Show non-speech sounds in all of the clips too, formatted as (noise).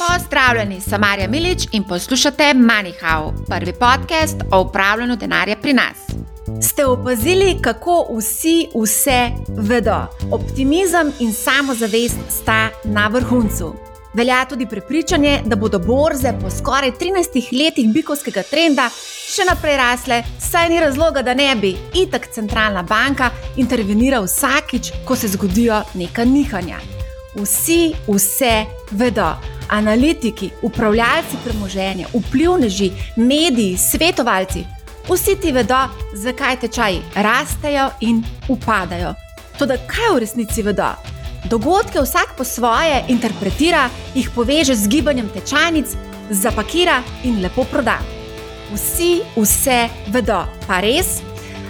Pozdravljeni, sem Marja Milič in poslušate MoneyHow, prvi podcast o upravljanju denarja pri nas. Ste opazili, kako vsi vse vedo? Optimizem in samozavest sta na vrhuncu. Velja tudi prepričanje, da bodo borze po skoraj 13 letih bikovskega trenda še naprej rasle, saj ni razloga, da ne bi itak centralna banka intervenirala vsakič, ko se zgodijo neka nihanja. Vsi vse vedo. Analitiki, upravljalci premoženja, vplivneži, mediji, svetovalci, vsi ti vedo, zakaj tečaji rastejo in upadajo. Toda kaj v resnici vedo? Dogodke vsak po svoje interpretira, jih poveže z gibanjem tečajnic, zapakira in lepo proda. Vsi vse vedo, pa res?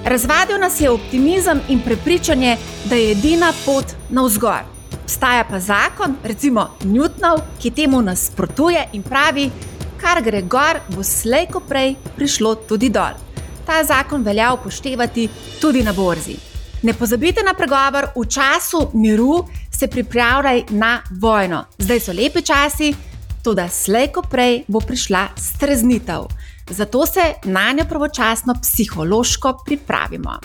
Razvadil nas je optimizem in prepričanje, da je edina pot navzgor. Obstaja pa zakon, recimo Newtonov, ki temu nasprotuje in pravi, kar gre gor, bo slej ko prej prišlo tudi dol. Ta zakon velja upoštevati tudi na borzi. Ne pozabite na pregovor, v času miru se pripravljaj na vojno. Zdaj so lepi časi, tudi slej ko prej bo prišla streznitev. Zato se na njo pravočasno psihološko pripravimo.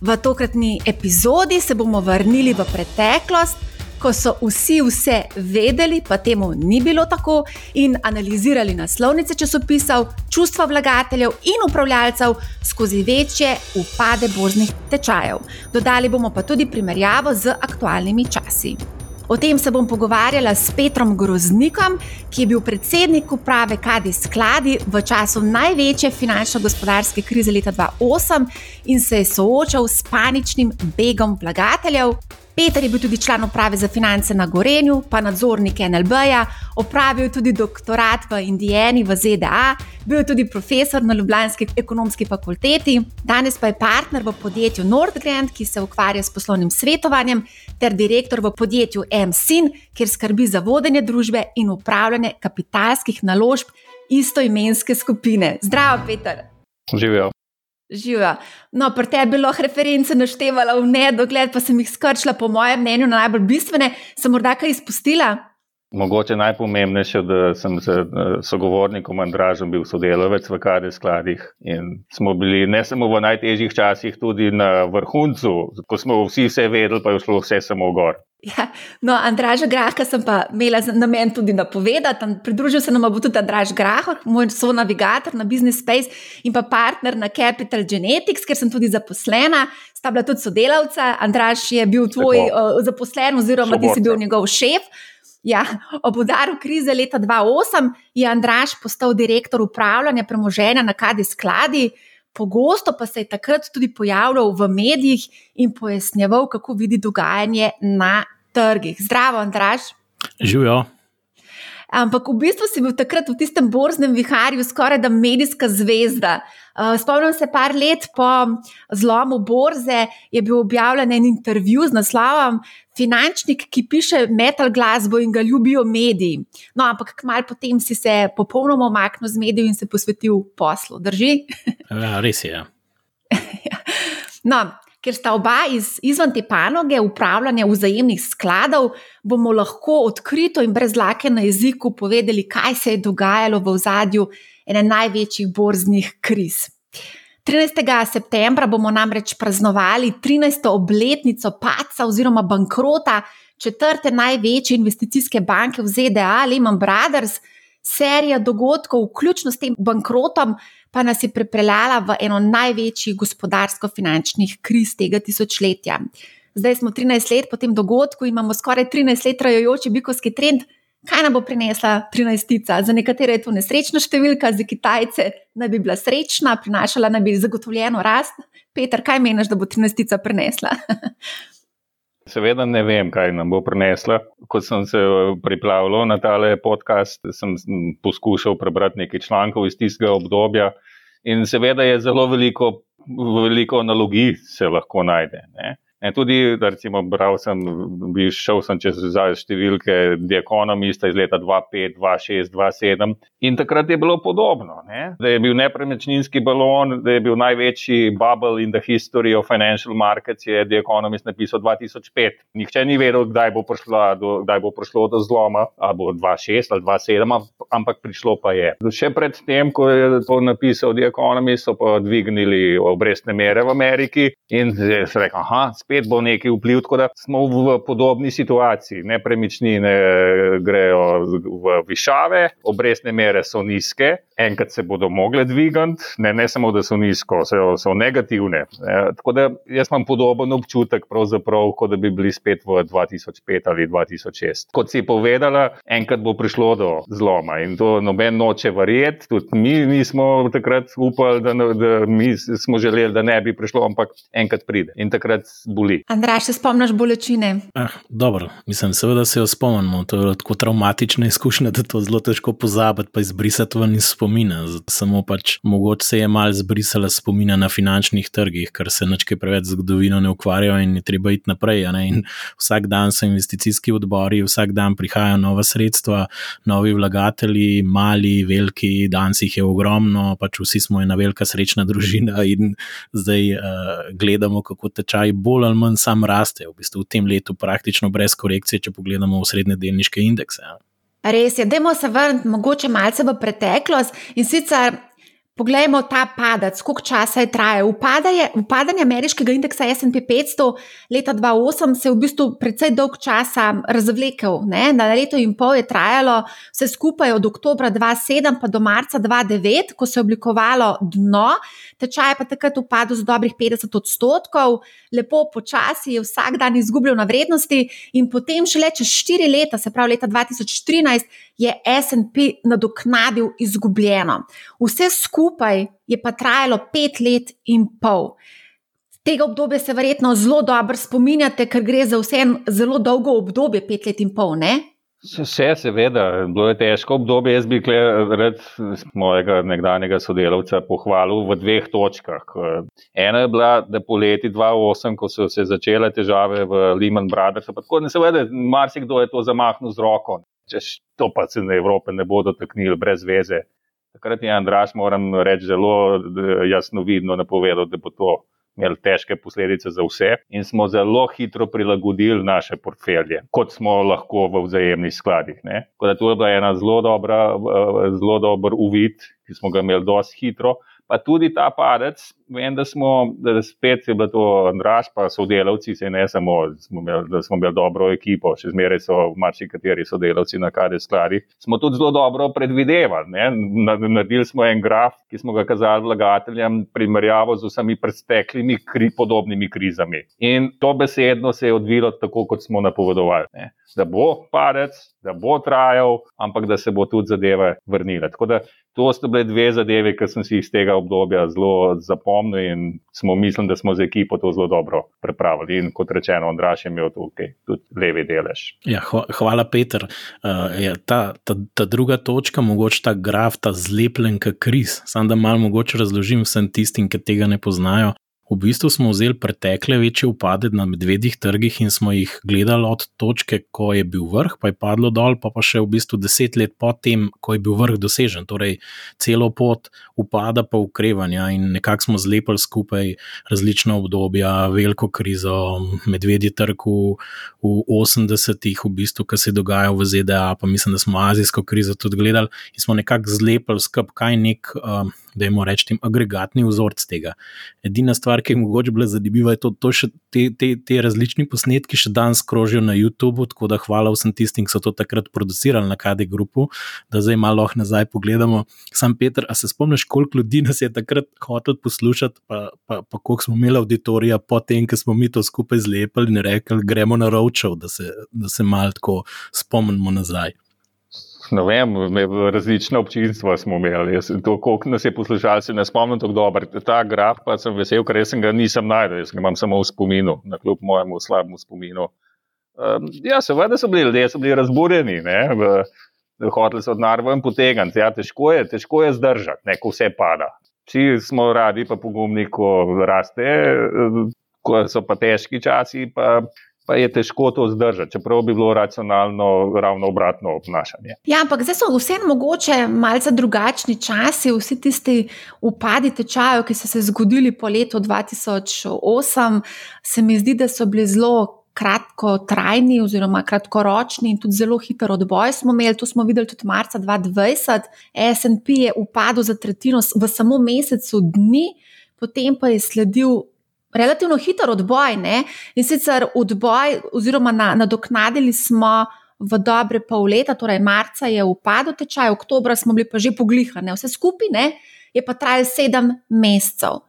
V tokratni epizodi se bomo vrnili v preteklost, ko so vsi vse vedeli, pa temu ni bilo tako, in analizirali naslovnice časopisov, čustva vlagateljev in upravljalcev skozi večje upade borznih tečajev. Dodali bomo pa tudi primerjavo z aktualnimi časi. O tem se bom pogovarjala s Petrom Groznikom, ki je bil predsednik uprave Kadi Skladi v času največje finančno-gospodarske krize leta 2008 in se je soočal s paničnim begom vlagateljev. Peter je bil tudi član uprave za finance na Gorenju, pa nadzornik NLB-ja, opravil tudi doktorat v Indijani v ZDA, bil je tudi profesor na Ljubljanski ekonomski fakulteti, danes pa je partner v podjetju Nordgrand, ki se ukvarja s poslovnim svetovanjem, ter direktor v podjetju MSIN, kjer skrbi za vodenje družbe in upravljanje kapitalskih naložb istoimenske skupine. Zdravo, Peter! Živijo. Živijo. No, pri tebi bi lahko reference naštevala v nedogled, pa sem jih skrčila, po mojem mnenju, na najbolj bistvene, sem morda kaj izpustila. Mogoče najpomembnejše, da sem s sogovornikom Andražem bil sodelavec v kade skladih in smo bili ne samo v najtežjih časih, tudi na vrhuncu, ko smo vsi vse vedeli, pa je šlo vse samo gor. Ja, no, Andraža Graha sem pa imela namen tudi napovedati. Pridružil se nam bo tudi Andraž Grah, moj sonavigator na Business Space in pa partner na Capital Genetics, ker sem tudi zaposlena, sta bila tudi sodelavca. Andraž je bil tvoj uh, zaposlen, oziroma Soborca. ti si bil njegov šef. Ja, ob udaru krize leta 2008 je Andraž postal direktor upravljanja premoženja na Kadi skladi. Pogosto pa se je takrat tudi pojavljal v medijih in pojasnjeval, kako vidi dogajanje na trgih. Zdravo, Andraž. Živijo. Ampak v bistvu si bil takrat v tistem borznem viharju skoraj da medijska zvezda. Eh, spomnim se, par let po zlomu borze je bil objavljen en intervju z naslovom Finančnik, ki piše metal glasbo in ga ljubijo mediji. No, ampak kmalo potem si se popolnoma omaknil z medijev in se posvetil poslu. Drži? (laughs) Ja, res je. Ja. no, ker sta oba iz, izven te panoge upravljanja vzajemnih skladov, bomo lahko odkrito in brez lake na jeziku povedali, kaj se je dogajalo v zadju ene največjih borznih kriz. 13. septembra bomo namreč praznovali 13. obletnico paca oziroma bankrota četrte največje investicijske banke v ZDA, Lehman Brothers. Serija dogodkov, vključno s tem bankrotom, pa nas je pripeljala v eno največjih gospodarsko-finančnih kriz tega tisočletja. Zdaj smo 13 let po tem dogodku, imamo skoraj 13 let trajajoči bikovski trend. Kaj nam bo prinesla 13-tica? Za nekatere je to nesrečna številka, za Kitajce naj bi bila srečna, prinašala naj bi zagotovljeno rast. Peter, kaj meniš, da bo 13-tica prinesla? (laughs) Seveda ne vem, kaj nam bo prinesla. Ko sem se pripravljal na tale podcast, sem poskušal prebrati nekaj člankov iz tistega obdobja. In seveda je zelo veliko, veliko analogij se lahko najde. Ne? In tudi, recimo, bral sem, bi šel sem čez številke The Economista iz leta 2005, 2006, 2007 in takrat je bilo podobno, ne? da je bil nepremičninski balon, da je bil največji bubble in the history of financial markets, je The Economist napisal 2005. Nihče ni vedel, kdaj bo, do, kdaj bo prišlo do zloma, ali bo 2006 ali 2007, ampak prišlo pa je. Še pred tem, ko je to napisal The Economist, so pa dvignili obrestne mere v Ameriki in se rekel, aha, spet bo nekaj vpliv, tako da smo v podobni situaciji. Nepremičnine grejo v višave, obrestne mere so nizke, enkrat se bodo mogle dvigati, ne, ne samo, da so nizko, so, so negativne. E, tako da jaz imam podoben občutek, kot da bi bili spet v 2005 ali 2006. Kot si povedala, enkrat bo prišlo do zloma in to noben noče verjeti, tudi mi nismo takrat upali, da, da mi smo želeli, da ne bi prišlo, ampak enkrat pride in takrat boli. Andrej, se spomniš bolečine? Ah, dobro, mislim, seveda se jo spomnimo. To je tako traumatična izkušnja, da to zelo težko pozabiti, pa izbrisati ven iz spomina. Samo pač mogoče se je mal zbrisala spomina na finančnih trgih, ker se nečke preveč zgodovino ne ukvarjajo in je treba iti naprej. Vsak dan so investicijski odbori, vsak dan prihajajo nova sredstva, novi vlagatelji, mali, veliki, danes jih je ogromno, pač vsi smo ena velika srečna družina in zdaj uh, gledamo, kako tečaj bolj ali manj sam raste, v bistvu v tem letu praktično brez korekcije, če pogledamo v srednje delniške indekse. Res je, dajmo se vrniti mogoče malce v preteklost in sicer Poglejmo ta padec, koliko časa je trajal. Upadanje, upadanje ameriškega indeksa SP 500 leta 2008 se je v bistvu precej dolg časa razvlekel. Ne? Na leto in pol je trajalo vse skupaj od oktobra 2007 pa do marca 2009, ko se je oblikovalo dno. Tečaj je pa takrat upadel za dobrih 50 odstotkov, lepo počasi je vsak dan izgubljal na vrednosti, in potem šele čez 4 leta, se pravi leta 2013, je SP nadoknadil izgubljeno. Vse skupaj skupaj je pa trajalo pet let in pol. Tega obdobja se verjetno zelo dobro spominjate, ker gre za vse zelo dolgo obdobje, pet let in pol. Ne? Vse, seveda, bilo je težko obdobje. Jaz bi rad mojega nekdanjega sodelavca pohvalil v dveh točkah. Ena je bila, da po leti 2008, ko so se začele težave v Lehman Brothers, pa tako ne seveda, marsikdo je to zamahnil z roko. Če to pa se na Evrope ne bodo taknili brez veze. Takrat je Andraš, moram reči, zelo jasno vidno napovedal, da bo to imelo težke posledice za vse, in smo zelo hitro prilagodili naše portfelje, kot smo lahko v vzajemnih skladih. To je bila ena zelo dobra, zelo dober uvid, ki smo ga imeli dosti hitro. Pa tudi ta padec, vem, da smo, da spet je bilo to Andraš, pa sodelavci, se ne samo, smo imeli, da smo imeli dobro ekipo, še zmeraj so marsikateri sodelavci na kar je skladih. Smo tudi zelo dobro predvidevali. Ne? Naredili smo en graf, ki smo ga kazali vlagateljem, primerjavo z vsemi preteklimi kri, podobnimi krizami. In to besedno se je odvilo tako, kot smo napovedovali. Ne? Da bo padec, da bo trajal, ampak da se bo tudi zadeve vrnile. Tako da to sta bile dve zadeve, ki sem si iz tega obdobja zelo zapomnil in smo mislili, da smo z ekipo to zelo dobro pripravili. In kot rečeno, Andraš je imel tukaj tudi levi delež. Ja, hvala, Peter. Uh, ja, ta, ta, ta druga točka, mogoče ta graf, ta zlepljen, kot kriz. Sam da malo mogoče razložim vsem tistim, ki tega ne poznajo. V bistvu smo vzeli pretekle večje upade na medvedjih trgih in smo jih gledali od točke, ko je bil vrh, pa je padlo dol, pa, pa še v bistvu deset let potem, ko je bil vrh dosežen. Torej, celo pot upada pa ukrevanja in nekako smo zlepili skupaj različna obdobja, veliko krizo, medvedji trg v, v 80-ih, v bistvu, kar se je dogajalo v ZDA, pa mislim, da smo azijsko krizo tudi gledali in smo nekako zlepili skup, kaj nek. Uh, da imamo reči, agregatni vzorec tega. Edina stvar, ki je mogoče bila zanimiva, je to, da te, te, te različni posnetki še danes krožijo na YouTubu. Tako da hvala vsem tistim, ki so to takrat producirali na KD grupu, da zdaj malo nazaj pogledamo. Sam Peter, a se spomniš, koliko ljudi nas je takrat hotel poslušati, pa, pa, pa koliko smo imeli auditorija, potem, ko smo mi to skupaj zlepili in rekli, gremo na ročov, da se, se malo tako spomnimo nazaj ne vem, različne občinstva smo imeli. Jaz, to, koliko nas je poslušal, se ne spomnim tako dobro. Ta graf pa sem vesel, ker sem ga nisem najdel, jaz ga imam samo v spominu, na kljub mojemu slabemu spominu. Um, ja, seveda so bili ljudje, so bili razburjeni, hoteli so od narva in potegniti. Ja, težko je, težko je zdržati, ne, ko vse pada. Vsi smo radi, pa pogumni, ko raste. ko so pa težki časi, pa pa je težko to zdržati, čeprav bi bilo racionalno ravno obratno obnašanje. Ja, ampak zdaj so vseeno mogoče malce drugačni časi, vsi tisti upadi tečajev, ki so se zgodili po letu 2008, se mi zdi, da so bili zelo. Kratko trajni, oziroma kratkoročni, in tudi zelo hiter odboj smo imeli. To smo videli tudi marca 2020. SP je upadel za tretjino v samo mesecu dni, potem pa je sledil relativno hiter odboj. Ne? In sicer odboj, oziroma na, nadoknadili smo v dobre pol leta, torej marca je upadel tečaj, oktober smo bili pa že poglihani, vse skupaj ne? je pa trajalo sedem mesecev.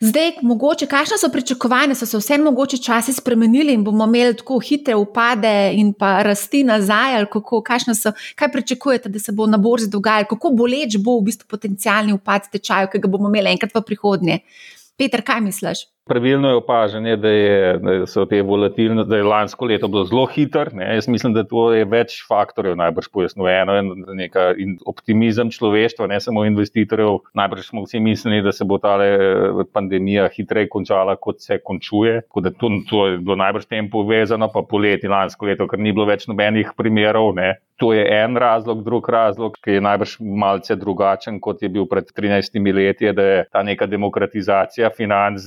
Zdaj, mogoče, kakšne so pričakovanja, so se vse mogoče časi spremenili in bomo imeli tako hitre upade in pa rasti nazaj, ali kako, so, kaj pričakujete, da se bo na borzi dogajalo, kako boleč bo v bistvu potencijalni upad tečajev, ki ga bomo imeli enkrat v prihodnje. Peter, kaj misliš? Pravilno je opažanje, da, je, da so te volatilne, da je lansko leto bilo zelo hitro. Jaz mislim, da to je več faktorjev najbrž pojasnjeno. Eno je optimizem človeštva, ne samo investitorjev. Najbrž smo vsi mislili, da se bo ta eh, pandemija hitreje končala, kot se končuje. To, to je bilo najbrž tem povezano, pa poleti lansko leto, ker ni bilo več nobenih primerov. Ne. To je en razlog, drug razlog, ki je najbrž malce drugačen, kot je bil pred 13 leti, da je ta neka demokratizacija financ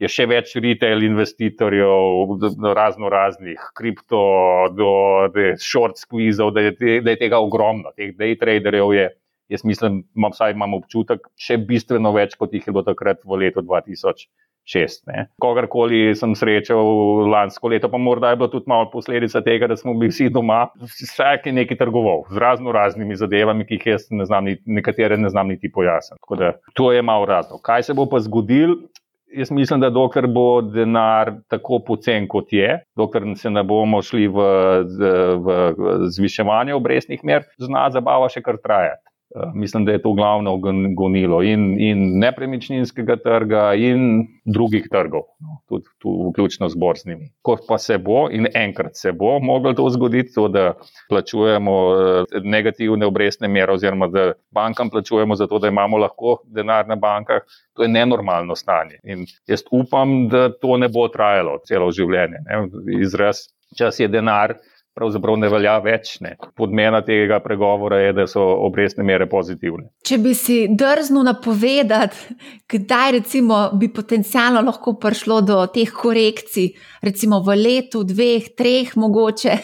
je še več retail investitorjev, razno raznih kripto, do, short squeezov, da, da je tega ogromno, teh day traderjev je. Jaz mislim, imam, vsaj imam občutek, še bistveno več, kot jih je bilo takrat v letu 2006. Ne. Kogarkoli sem srečal lansko leto, pa morda je bilo tudi malo posledica tega, da smo bili vsi doma, vsak je nekaj trgoval z razno raznimi zadevami, ki jih jaz ne znam, nekatere ne znam niti pojasniti. To je malo razlog. Kaj se bo pa zgodil? Jaz mislim, da dokler bo denar tako pocen, kot je, dokler se ne bomo šli v, v, v zviševanje obrestnih mer, zna zabava še kar trajati. Eh, mislim, da je to glavno gonilo in, in nepremičninskega trga, in drugih trgov, no, tudi tu, vključno z borznimi. Ko pa se bo in enkrat se bo moglo to zgoditi, to, da plačujemo eh, negativne obrestne mere, oziroma da bankam plačujemo za to, da imamo lahko denar na bankah, to je nenormalno stanje. In jaz upam, da to ne bo trajalo celo življenje. Ne. Izraz čas je denar pravzaprav ne velja več. Ne. Podmena tega pregovora je, da so obrestne mere pozitivne. Če bi si drznil napovedati, kdaj recimo, bi potencialno lahko prišlo do teh korekcij, recimo v letu, dveh, treh, mogoče.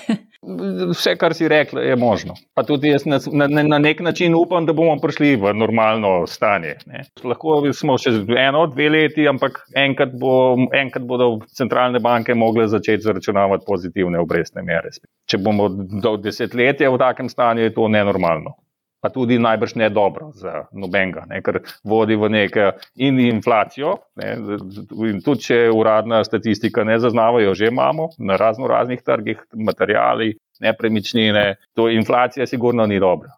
Vse, kar si rekla, je možno. Pa tudi jaz na, na, na nek način upam, da bomo prišli v normalno stanje. Ne. Lahko smo še eno, dve leti, ampak enkrat, bo, enkrat bodo centralne banke mogle začeti zaračunavati pozitivne obrestne mere. Če bomo do desetletja v takem stanju, je to nenormalno pa tudi najbrž ne dobro za nobenega, ne, ker vodi v neko in inflacijo. Ne, in tudi, če uradna statistika ne zaznava, jo že imamo na razno raznih trgih, materijali, nepremičnine, to inflacija sigurno ni dobra.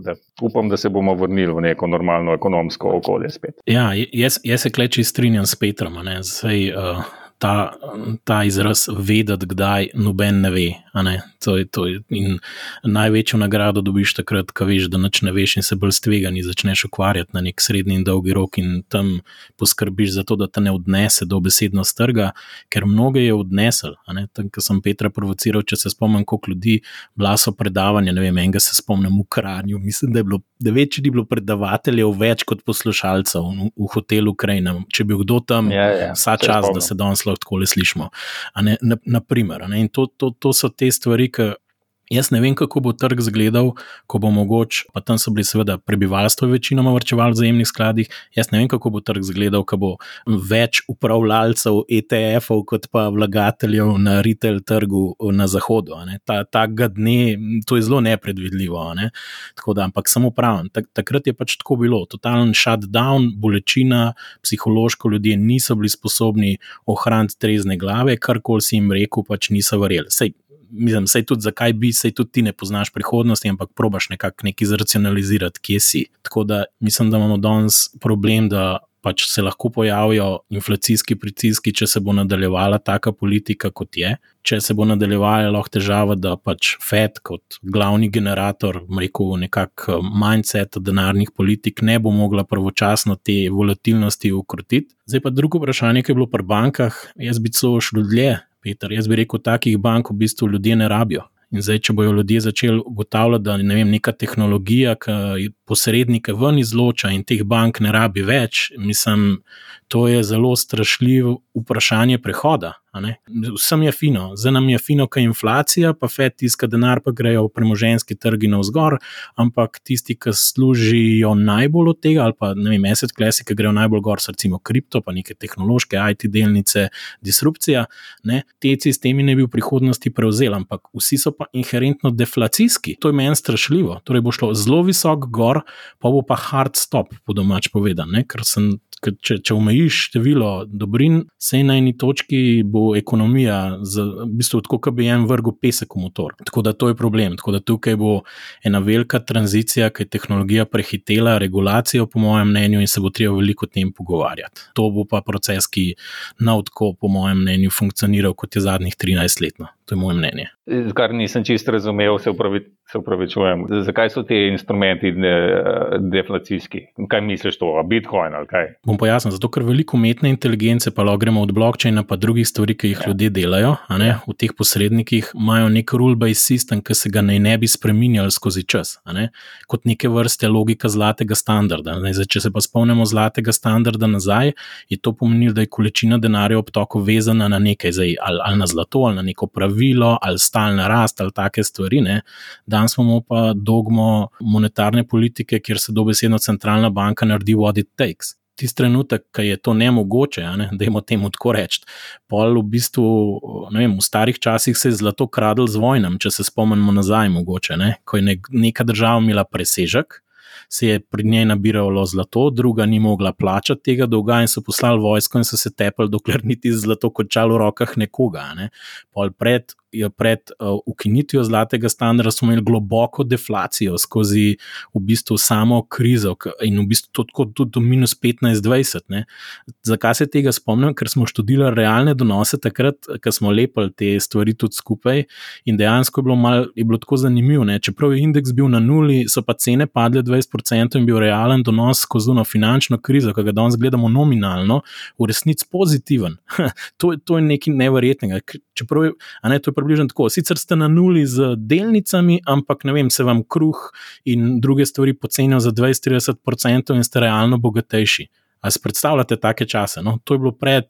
Da upam, da se bomo vrnili v neko normalno ekonomsko okolje spet. Ja, jaz, jaz se kleči strinjam s Petrom. Zdaj, uh, ta, ta izraz vedeti, kdaj noben ne ve. Ne? To je, to je. In največjo nagrado dobiš takrat, ko veš, da nič ne veš in se bolj stvegani začneš ukvarjati na nek srednji in dolgi rok in tam poskrbiš za to, da te ne odnese do besedno strga, ker mnoge je odnesel. Tam, ko sem Petra provociral, če se spomnim, koliko ljudi bila so predavanja, ne vem, enega se spomnim v Kranju, mislim, da je bilo, da večji je bilo predavateljev več kot poslušalcev v, v hotelu Krajina. Če bi kdo tam, ja, ja, vsa čas, da se danes lahko tako le slišimo. Ne, na, naprimer, ne, in to, to, to so te stvari, ki Jaz ne vem, kako bo trg izgledal, ko bo mogoče, pa tam so bili seveda prebivalstvo večinoma vrčevali v zajemnih skladih. Jaz ne vem, kako bo trg izgledal, ko bo več upravljalcev ETF-ov kot pa vlagateljev na retail trgu na zahodu. Ta, ta dne, to je zelo nepredvidljivo. Ne? Da, ampak samo pravim, tak, takrat je pač tako bilo. Totalen shutdown, bolečina, psihološko ljudje niso bili sposobni ohraniti trezne glave, karkoli si jim rekel, pač niso verjeli. Sej, mislim, sej tudi zakaj bi, sej tudi ti ne poznaš prihodnosti, ampak probaš nekako nekaj zracionalizirati, kje si. Tako da mislim, da imamo danes problem, da pač se lahko pojavijo inflacijski pritiski, če se bo nadaljevala taka politika, kot je. Če se bo nadaljevala, lahko težava, da pač FED kot glavni generator, rekel nekako mindset denarnih politik, ne bo mogla pravočasno te volatilnosti ukrotiti. Zdaj pa drugo vprašanje, ki je bilo pri bankah, jaz bi celo šel dlje. Peter, jaz bi rekel, takih bank v bistvu ljudje ne rabijo. In zdaj, če bodo ljudje začeli ugotavljati, da ne vem, neka tehnologija, ki posrednike ven izloča in teh bank ne rabi več, mislim, to je zelo strašljivo vprašanje prehoda. Vsem je fino, zdaj nam je fino, kaj je inflacija, pa FED tiska denar, pa grejo premoženski trgi navzgor, ampak tisti, ki služijo najbolj od tega, ali pa ne vem, asset klasi, ki grejo najbolj gor, recimo kripto, pa neke tehnološke IT delnice, disrupcija, ne, te sistemi ne bi v prihodnosti prevzeli, ampak vsi so pa inherentno deflacijski. To je meni strašljivo. Torej bo šlo zelo visok gor, pa bo pa hard stop, po domač povedano, ker sem če, če omejiš število dobrin, se na eni točki bo ekonomija, z, v bistvu, tako kot bi en vrgel pesek v motor. Tako da to je problem. Tako da tukaj bo ena velika tranzicija, ki je tehnologija prehitela regulacijo, po mojem mnenju, in se bo treba veliko o tem pogovarjati. To bo pa proces, ki navtko, po mojem mnenju, funkcioniral kot je zadnjih 13 let. To je moje mnenje. Kar nisem čisto razumel, se, upravi, se upravičujem. Zakaj so ti instrumenti deflacijski? Kaj misliš to, Bitcoin ali kaj? Bom pojasnil. Zato, ker veliko umetne inteligence, pa lahko gremo od blockchaina pa drugih stvari, ki jih ja. ljudje delajo, ne, v teh posrednikih, imajo nek rule-based system, ki se ga naj ne bi spremenjali skozi čas. Ne, kot neke vrste logika zlatega standarda. Ne, zdaj, če se pa spomnimo zlatega standarda nazaj, je to pomenilo, da je količina denarja v obtoku vezana na nekaj, zdaj, ali, ali na zlato, ali na neko pravilo pravilo ali stalna rast ali take stvari. Ne. Danes imamo pa dogmo monetarne politike, kjer se dobesedno centralna banka naredi what it takes. Tisti trenutek, ki je to nemogoče, ne, da jim o tem tako rečem. Pol v bistvu, vem, v starih časih se je zlato kradlo z vojnami, če se spomnimo nazaj, mogoče, ne, ko je neka država imela presežek se je pri njej nabiralo zlato, druga ni mogla plačati tega dolga in so poslali vojsko in so se tepali, dokler niti zlato končalo v rokah nekoga. Ne. Pol pred je pred uh, ukinitvijo zlatega standarda smo imeli globoko deflacijo skozi v bistvu samo krizo in v bistvu tudi do, do minus 15-20. Zakaj se tega spomnim? Ker smo študirali realne donose takrat, ko smo lepili te stvari tudi skupaj in dejansko je bilo, mal, je bilo tako zanimivo. Ne? Čeprav je indeks bil na nuli, so pa cene padle 20% in bil realen donos skozi eno finančno krizo, ki ga danes gledamo nominalno, v resnici pozitiven. (laughs) to, to je nekaj nevrjetnega. Čeprav je, ne, to je približno tako. Sicer ste na nuli z delnicami, ampak ne vem, se vam kruh in druge stvari pocenijo za 20-30% in ste realno bogatejši. Ali si predstavljate take čase? No? To je bilo pred,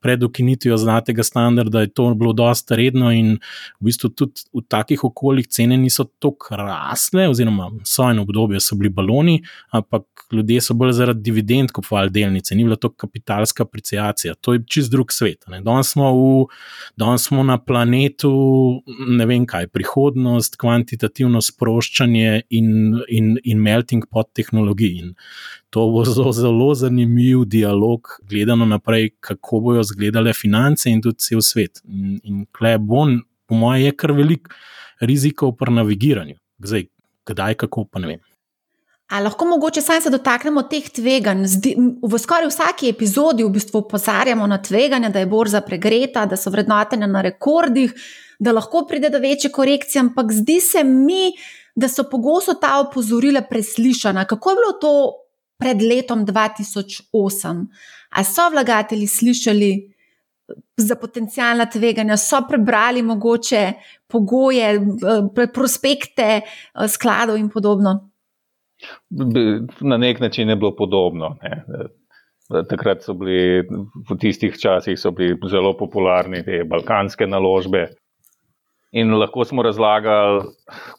pred ukinitvijo zlatega standarda, je to bilo dosta redno in v bistvu tudi v takih okoljih cene niso tako rasle, oziroma so eno obdobje, so bili baloni, ampak ljudje so bolj zaradi dividend kupovali delnice, ni bila to kapitalska apreciacija. To je čist drug svet. Danes smo, v, danes smo na planetu, ne vem kaj, prihodnost, kvantitativno sproščanje in, in, in melting pot tehnologij. In to bo zelo, zelo zanimiv dialog, gledano naprej, kako bodo izgledale finance in tudi cel svet. In, in klej bo, po mojem, je kar velik rizikov pri navigiranju. Zdaj, kdaj, kako pa ne vem. A lahko mogoče sami se dotaknemo teh tveganj? V skoraj vsaki epizodi v bistvu opozarjamo na tveganja, da je borza pregreta, da so vrednotenja na rekordih, da lahko pride do večje korekcije, ampak zdi se mi, da so pogosto ta opozorila preslišana. Kako je bilo to pred letom 2008. A so vlagatelji slišali za potencijalna tveganja, so prebrali mogoče pogoje, eh, prospekte eh, skladov in podobno? Na nek način je bilo podobno. Ne. Takrat so bili, v tistih časih, bili zelo popularni te balkanske naložbe, In lahko smo razlagali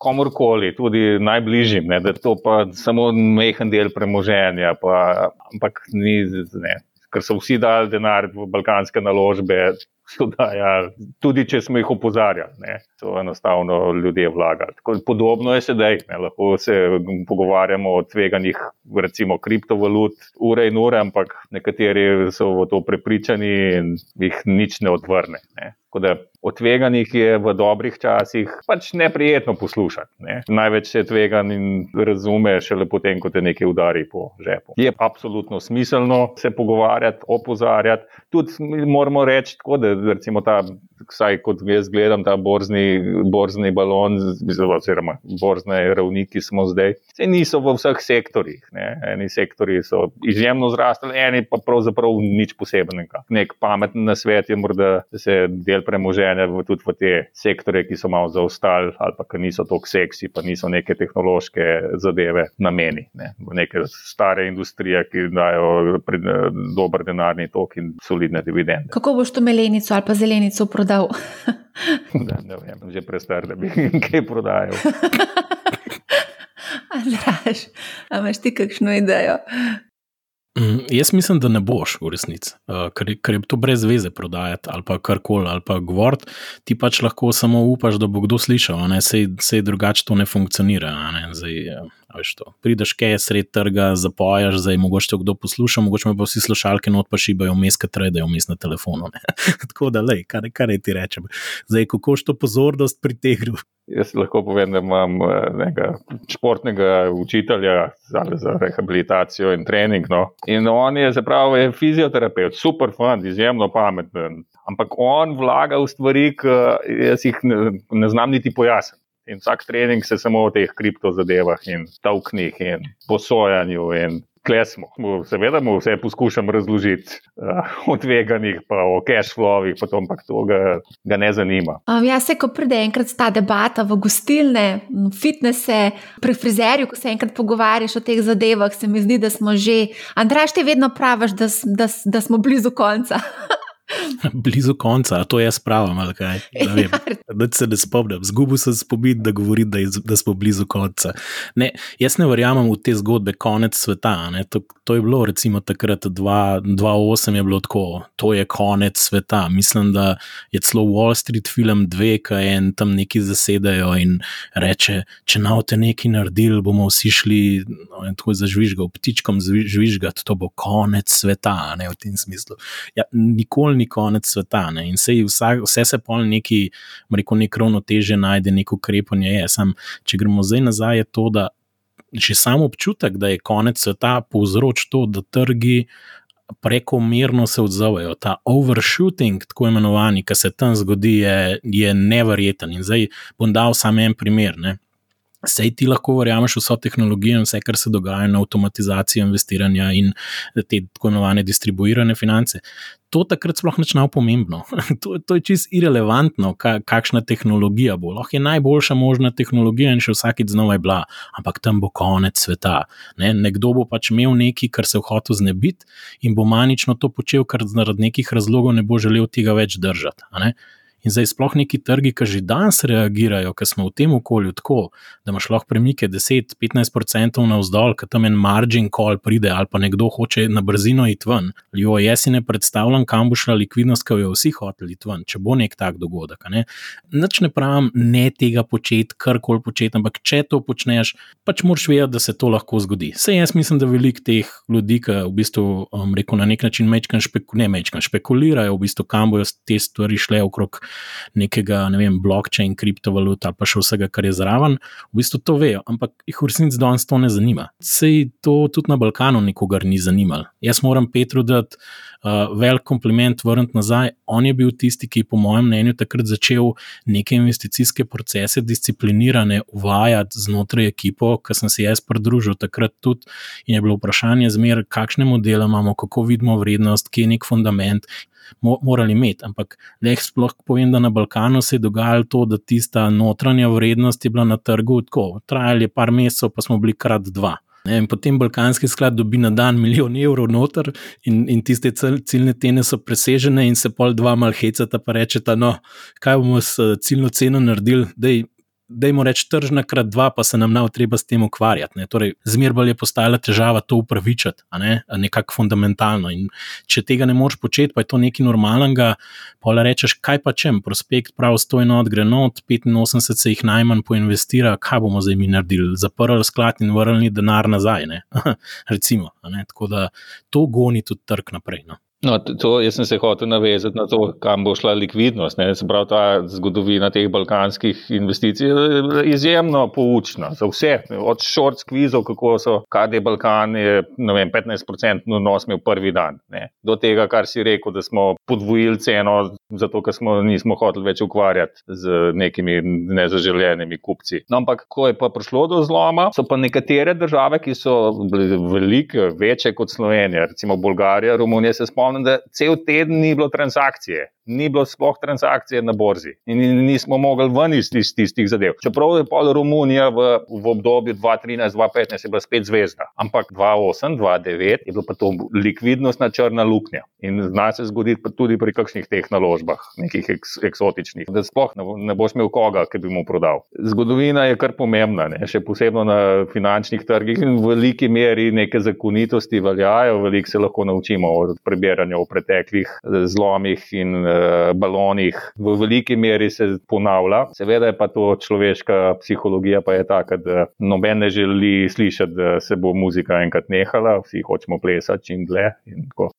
komorkoli, tudi najbližjim, ne, da je to pa samo mehen del premoženja, pa, ampak ni, ne, ker so vsi dali denar v balkanske naložbe, dajali, tudi če smo jih opozarjali, ne, so enostavno ljudje vlagali. Tako, podobno je sedaj, ne, lahko se pogovarjamo o tveganjih, recimo kriptovalut, ure in ure, ampak nekateri so v to prepričani in jih nič ne odvrne. Ne. Tako da o tveganjih je v dobrih časih pač neprijetno poslušati. Ne. Največ se tvegan in razume šele potem, ko te nekaj udari po žepu. Je absolutno smiselno se pogovarjati, opozarjati. Tudi moramo reči, tako, da recimo ta, vsaj kot jaz gledam, ta borzni, borzni balon, oziroma borzne ravni, ki smo zdaj, se niso v vseh sektorjih. Ne. Eni sektori so izjemno zrastli, eni pa pravzaprav nič posebnega. Nek pameten nasvet je morda, da se del premoženja tudi v te sektore, ki so malo zaostali ali pa ki niso tako seksi, pa niso neke tehnološke zadeve nameni. Ne. V neke stare industrije, ki dajo dober denarni tok in solidne dividende. Kako boš to melenico ali pa zelenico prodal? (laughs) da, ne vem, že prestar, da bi (laughs) kaj prodajal. (laughs) Andraš, imaš ti kakšno idejo? Mm, jaz mislim, da ne boš v resnici, uh, ker, ker je to brez veze prodajati ali pa karkoli ali pa govoriti. Ti pač lahko samo upaš, da bo kdo slišal, se drugače to ne funkcionira. Ne? Zdaj, Prideš kaj sred trga, zapojaš, zdaj mogoče kdo posluša, mogoče pa vsi slušalke not pa šibajo vmes, kaj tredajo vmes na telefonu. (laughs) Tako da, lej, kar, kar ti rečem. Zdaj, kako to pozornost pritegnil, Jaz lahko povem, da imam eh, nekega športnega učitelja za rehabilitacijo in trening. No. In on je zapravo je fizioterapeut, super fund, izjemno pameten. Ampak on vlaga v stvari, ki jih ne, ne znam niti pojasniti. In vsak trening se samo o teh kriptozadevah in tavknih in posojanju in klesmo. Seveda mu vse poskušam razložiti uh, o tveganjih, pa o cash flowih, pa to, ampak to ga, ga ne zanima. Um, ja, se, ko pride enkrat ta debata v gostilne, fitnese, pri frizerju, ko se enkrat pogovarjaš o teh zadevah, se mi zdi, da smo že, Andraš, ti vedno praviš, da, da, da smo blizu konca. (laughs) (laughs) Blizu konca, to jaz pravim, ali kaj. Da se ne spomnim, zgubil sem spomin, da govorim, da, da smo blizu konca. Ne, jaz ne verjamem v te zgodbe, konec sveta. To, to je bilo, recimo, takrat 2008 je bilo tako, to je konec sveta. Mislim, da je celo Wall Street film 2, ki en tam neki zasedajo in reče: če na te nekaj naredili, bomo vsi šli no, tako zažvižgal, ptičkom zvižgati, to bo konec sveta, ne v tem smislu. Ja, nikoli ni konec sveta. Ne? In se vsa, vse se pol neki, rekel, nek ravnoteže najde, neko ukrepanje je. Sam, če gremo zdaj nazaj, je to, da že samo občutek, da je konec sveta, povzroča to, da trgi. Prekomerno se odzovejo, ta overshooting, tako imenovani, ki se tam zgodi, je, je nevreten. In zdaj bom dal samo en primer. Ne. Sej ti lahko verjameš vso tehnologijo in vse, kar se dogaja na avtomatizaciji investiranja in te tako imenovane distribuirane finance. To takrat sploh ne bo pomembno. (laughs) to, to je čist irrelevantno, ka, kakšna tehnologija bo. Lahko je najboljša možna tehnologija in še vsakeč znova je bila, ampak tam bo konec sveta. Ne? Nekdo bo pač imel nekaj, kar se je hotel znebiti in bo manično to počel, ker zaradi nekih razlogov ne bo želel tega več držati. In zdaj sploh neki trgi, ki že danes reagirajo, ker smo v tem okolju tako, da imaš lahko premike 10-15% navzdol, ker tam en margin call pride ali pa nekdo hoče na brzino iti ven. Jo, jaz si ne predstavljam, kam bo šla likvidnost, ki jo vsi hoteli iti ven, če bo nek tak dogodek. Ne? Nič ne pravim, ne tega početi, karkoli početi, ampak če to počneš, pač moraš vedeti, da se to lahko zgodi. Vse jaz mislim, da velik teh ljudi, ki v bistvu um, rekel, na nek način mečkan, špeku, ne mečkan, špekulirajo, v bistvu, kam bojo te stvari šle okrog nekega, ne vem, blockchain, kriptovalut ali pa še vsega, kar je zraven, v bistvu to vejo, ampak jih v resnici danes to ne zanima. Sej to tudi na Balkanu nikogar ni zanimalo. Jaz moram Petru dati uh, velik kompliment, vrniti nazaj. On je bil tisti, ki je, po mojem mnenju, takrat začel neke investicijske procese disciplinirane uvajati znotraj ekipo, ki sem se jaz pridružil takrat tudi. In je bilo vprašanje, zmer, kakšne modele imamo, kako vidimo vrednost, kje je nek fundament morali imeti. Ampak le sploh povem, da na Balkanu se je dogajalo to, da tista notranja vrednost je bila na trgu tako. Trajali je par mesecev, pa smo bili krat dva. Ne, potem Balkanski sklad dobi na dan milijon evrov noter, in, in tiste ciljne cene so presežene, in se pol dva malhecata pa rečeta, no, kaj bomo s ciljno ceno naredili, da da jim reč tržna krat dva, pa se nam nav treba s tem ukvarjati. Torej, Zmeraj je postajala težava to upravičiti, ne? nekako fundamentalno. In če tega ne moreš početi, pa je to nekaj normalnega, pa le rečeš, kaj pa čem, prospekt prav stojno odgre not, 85 se jih najmanj poinvestira, kaj bomo zdaj mi naredili, zaprli sklad in vrnili denar nazaj. (laughs) Recimo, Tako da to goni tudi trg naprej. No? No, to, jaz sem se hotel navezati na to, kam bo šla likvidnost. Prav ta zgodovina teh balkanskih investicij je izjemno poučna za vse. Od short squeezov, kako so KD Balkan, je vem, 15% nos imel prvi dan. Ne. Do tega, kar si rekel, da smo podvojili ceno, zato ker smo nismo hoteli več ukvarjati z nekimi nezaželjenimi kupci. No, ampak, ko je pa prišlo do zloma, so pa nekatere države, ki so velike, večje kot Slovenija, recimo Bolgarija, Romunija, se spomnim spomnim, da cel teden ni bilo transakcije, ni bilo sploh transakcije na borzi in nismo mogli ven iz tistih, tistih zadev. Čeprav je pol Romunija v, v obdobju 2013-2015 bila spet zvezda, ampak 2008-2009 je bila pa to likvidnostna črna luknja. In zna se zgoditi tudi pri kakšnih teh naložbah, nekih eks, eksotičnih, da sploh ne, ne boš imel koga, ki bi mu prodal. Zgodovina je kar pomembna, ne? še posebej na finančnih trgih in v veliki meri neke zakonitosti veljajo, veliko se lahko naučimo od prebiranja o preteklih eh, zlomih in uh, balonih v veliki meri se ponavlja. Seveda je pa to človeška psihologija, pa je taka, da noben ne želi slišati, da se bo muzika enkrat nehala, vsi hočemo plesati čim dlje.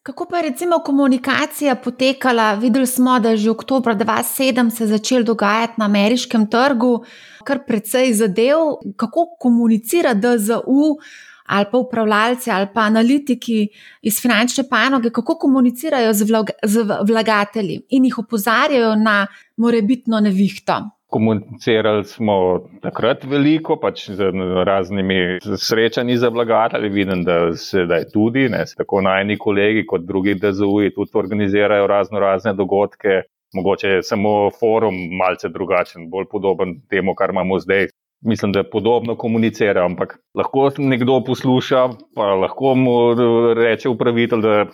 Kako pa je recimo komunikacija potekala? Videli smo, da je že oktober 2007 se začel dogajati na ameriškem trgu. Kar precej zadev, kako komunicira DZU, ali pa upravljalci ali pa analitiki iz finančne panoge, kako komunicirajo z, vlog, z vlagatelji in jih opozarjajo na morebitno nevihto. Komunicirali smo takrat veliko, pač z raznimi srečanji za vlagatelje. Vidim, da se da tudi, ne, tako najni kolegi, kot drugi DZU-ji tudi organizirajo razno razne dogodke. Mogoče je samo forum malce drugačen, bolj podoben temu, kar imamo zdaj, mislim, da podobno komunicira, ampak lahko nekdo posluša, pa lahko mu reče upravitelj, da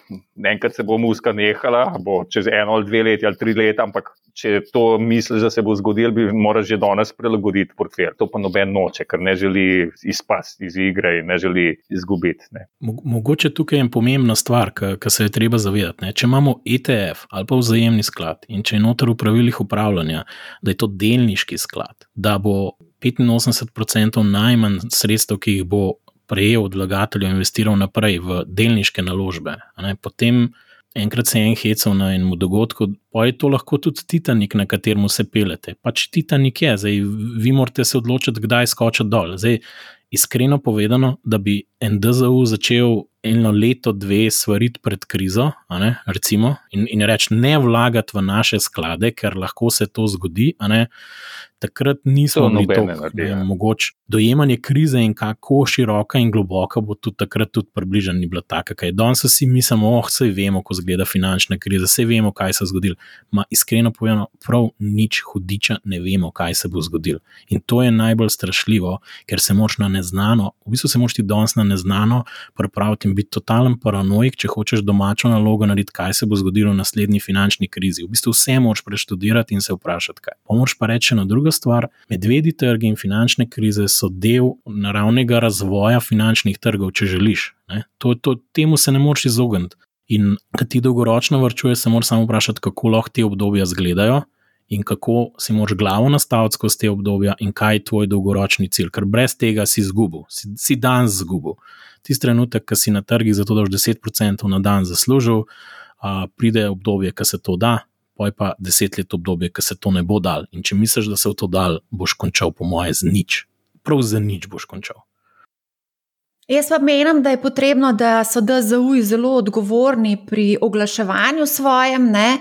enkrat se bo muska nehala, bo čez eno ali dve leti ali tri leta, ampak če to misliš, da se bo zgodil, bi moral že danes prilagoditi portfelj. To pa noben noče, ker ne želi izpasti iz igre in ne želi izgubiti. Ne. Mogoče tukaj je pomembna stvar, ki se je treba zavedati. Ne. Če imamo ETF ali pa vzajemni sklad in če je noter v pravilih upravljanja, da je to delniški sklad, da bo 85% najmanj sredstev, ki jih bo prejel od vlagateljev, investiral naprej v delniške naložbe. Potem enkrat se je en hecal na enem dogodku, pa je to lahko tudi Titanik, na katerem se pelete. Pač Titanik je, zdaj vi morate se odločiti, kdaj skočiti dol. Zdaj, iskreno povedano, da bi NDZU začel eno leto, dve svariti pred krizo, ne, recimo, in, in reči ne vlagati v naše sklade, ker lahko se to zgodi. Takrat nismo imeli ja. mogoče dojemanje krize in kako široka in globoka bo tudi takrat tudi približena, ni bila taka, kaj danes vsi mislimo, oh, vse vemo, kako izgleda finančna kriza, vse vemo, kaj se je zgodilo. Ma iskreno povedano, prav nič hudiča ne vemo, kaj se bo zgodilo. In to je najbolj strašljivo, ker se moč na neznano, v bistvu se moč ti danes na neznano pripraviti in biti totalen paranoik, če hočeš domačo nalogo narediti, kaj se bo zgodilo v naslednji finančni krizi. V bistvu vse moč preštudirati in se vprašati, kaj. Pomoč pa reče na druga stvar, medvedji trgi in finančne krize so del naravnega razvoja finančnih trgov, če želiš. To, to, temu se ne moreš izogniti. In kad ti dolgoročno vrčuješ, se moraš samo vprašati, kako lahko te obdobja izgledajo in kako si moraš glavo nastaviti skozi te obdobja in kaj je tvoj dolgoročni cilj. Ker brez tega si izgubil, si, si dan izgubil. Tisti trenutek, ko si na trgih za to, da boš 10% na dan zaslužil, a, pride obdobje, ko se to da, pa deset let obdobje, ko se to ne bo dal. In če misliš, da se v to dal, boš končal, po moje, z nič. Prav za nič boš končal. Jaz pa menim, da je potrebno, da so DZU zelo odgovorni pri oglaševanju svojem, ne?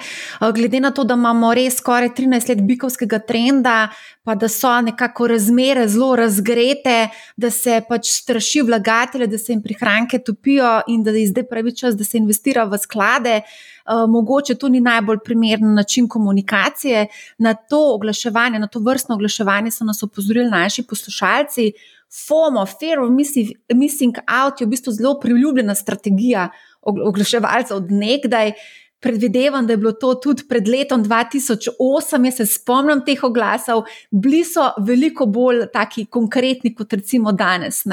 glede na to, da imamo res skoraj 13 let bikovskega trenda, pa da so nekako razmere zelo razgrete, da se pač straši vlagatelje, da se jim prihranke topijo in da je zdaj pravi čas, da se investira v sklade. Mogoče to ni najbolj primeren način komunikacije. Na to oglaševanje, na to vrstno oglaševanje so nas opozorili naši poslušalci. FOMO, Fear of Missing Out, je v bistvu zelo priljubljena strategija oglaševalcev od nekdaj. Predvidevam, da je bilo to tudi pred letom 2008, jaz se spomnim teh oglasov, bili so veliko bolj taki konkretni kot recimo danes. (laughs)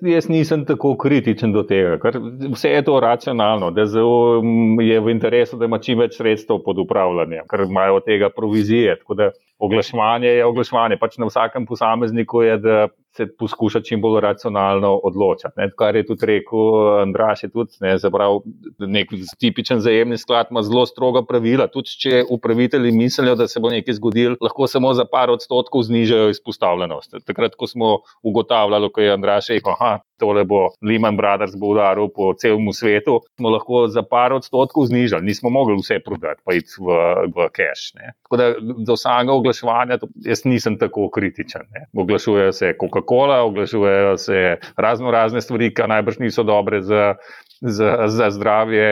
Jaz nisem tako kritičen do tega, ker vse je to racionalno, da je v interesu, da ima čim več sredstev pod upravljanjem, ker imajo od tega provizije. Oglaševanje je oglaševanje, pač na vsakem posamezniku je, da se poskuša čim bolj racionalno odločati. Ne. Kar je tudi rekel Andraš, je tudi ne, zaprav, nek tipičen zajemni sklad, ima zelo stroga pravila. Tudi če upravitelji mislijo, da se bo nekaj zgodilo, lahko samo za par odstotkov znižajo izpostavljenost. Takrat, ko smo ugotavljali, ko je Andraš rekel, da tole bo Lehman Brothers bo udaril po celem svetu, smo lahko za par odstotkov znižali, nismo mogli vse prodati, pa iti v, v cash. Ne. Tako da do samega oglaševanja jaz nisem tako kritičen. Ne. Oglašujejo se Coca-Cola, oglašujejo se razno razne stvari, ki najbrž niso dobre za. Za, za zdravje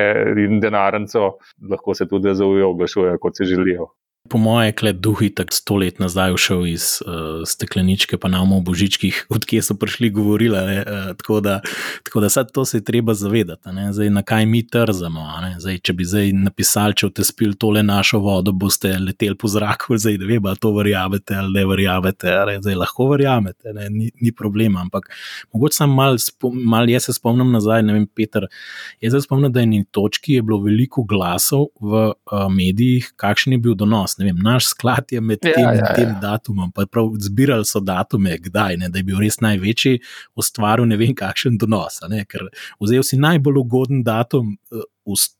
in denarnico, lahko se tudi zaujo, oglašujejo, kot se želijo po moje, kle duhi tako sto let nazaj šel iz uh, stekleničke, pa nam v božičkih, (laughs) odkje so prišli govorili. Uh, tako da, tako da to se je treba zavedati, zdaj, na kaj mi trzamo. Zdaj, če bi zdaj napisali, če boste spili tole našo vodo, boste leteli po zraku, zdaj ne vem, ali to verjamete ali ne verjamete. Zdaj, lahko verjamete, ne? ni, ni problema. Ampak mogoče sem mal, mal jaz se spomnim nazaj, ne vem, Peter. Jaz se spomnim, da je na točki je bilo veliko glasov v uh, medijih, kakšen je bil donos vem, naš sklad je med ja, tem in ja, tem ja. datumom, pa prav zbirali so datume, kdaj, ne, da je bil res največji, ustvaril ne vem kakšen donos. Ne, ker vzel si najbolj ugoden datum.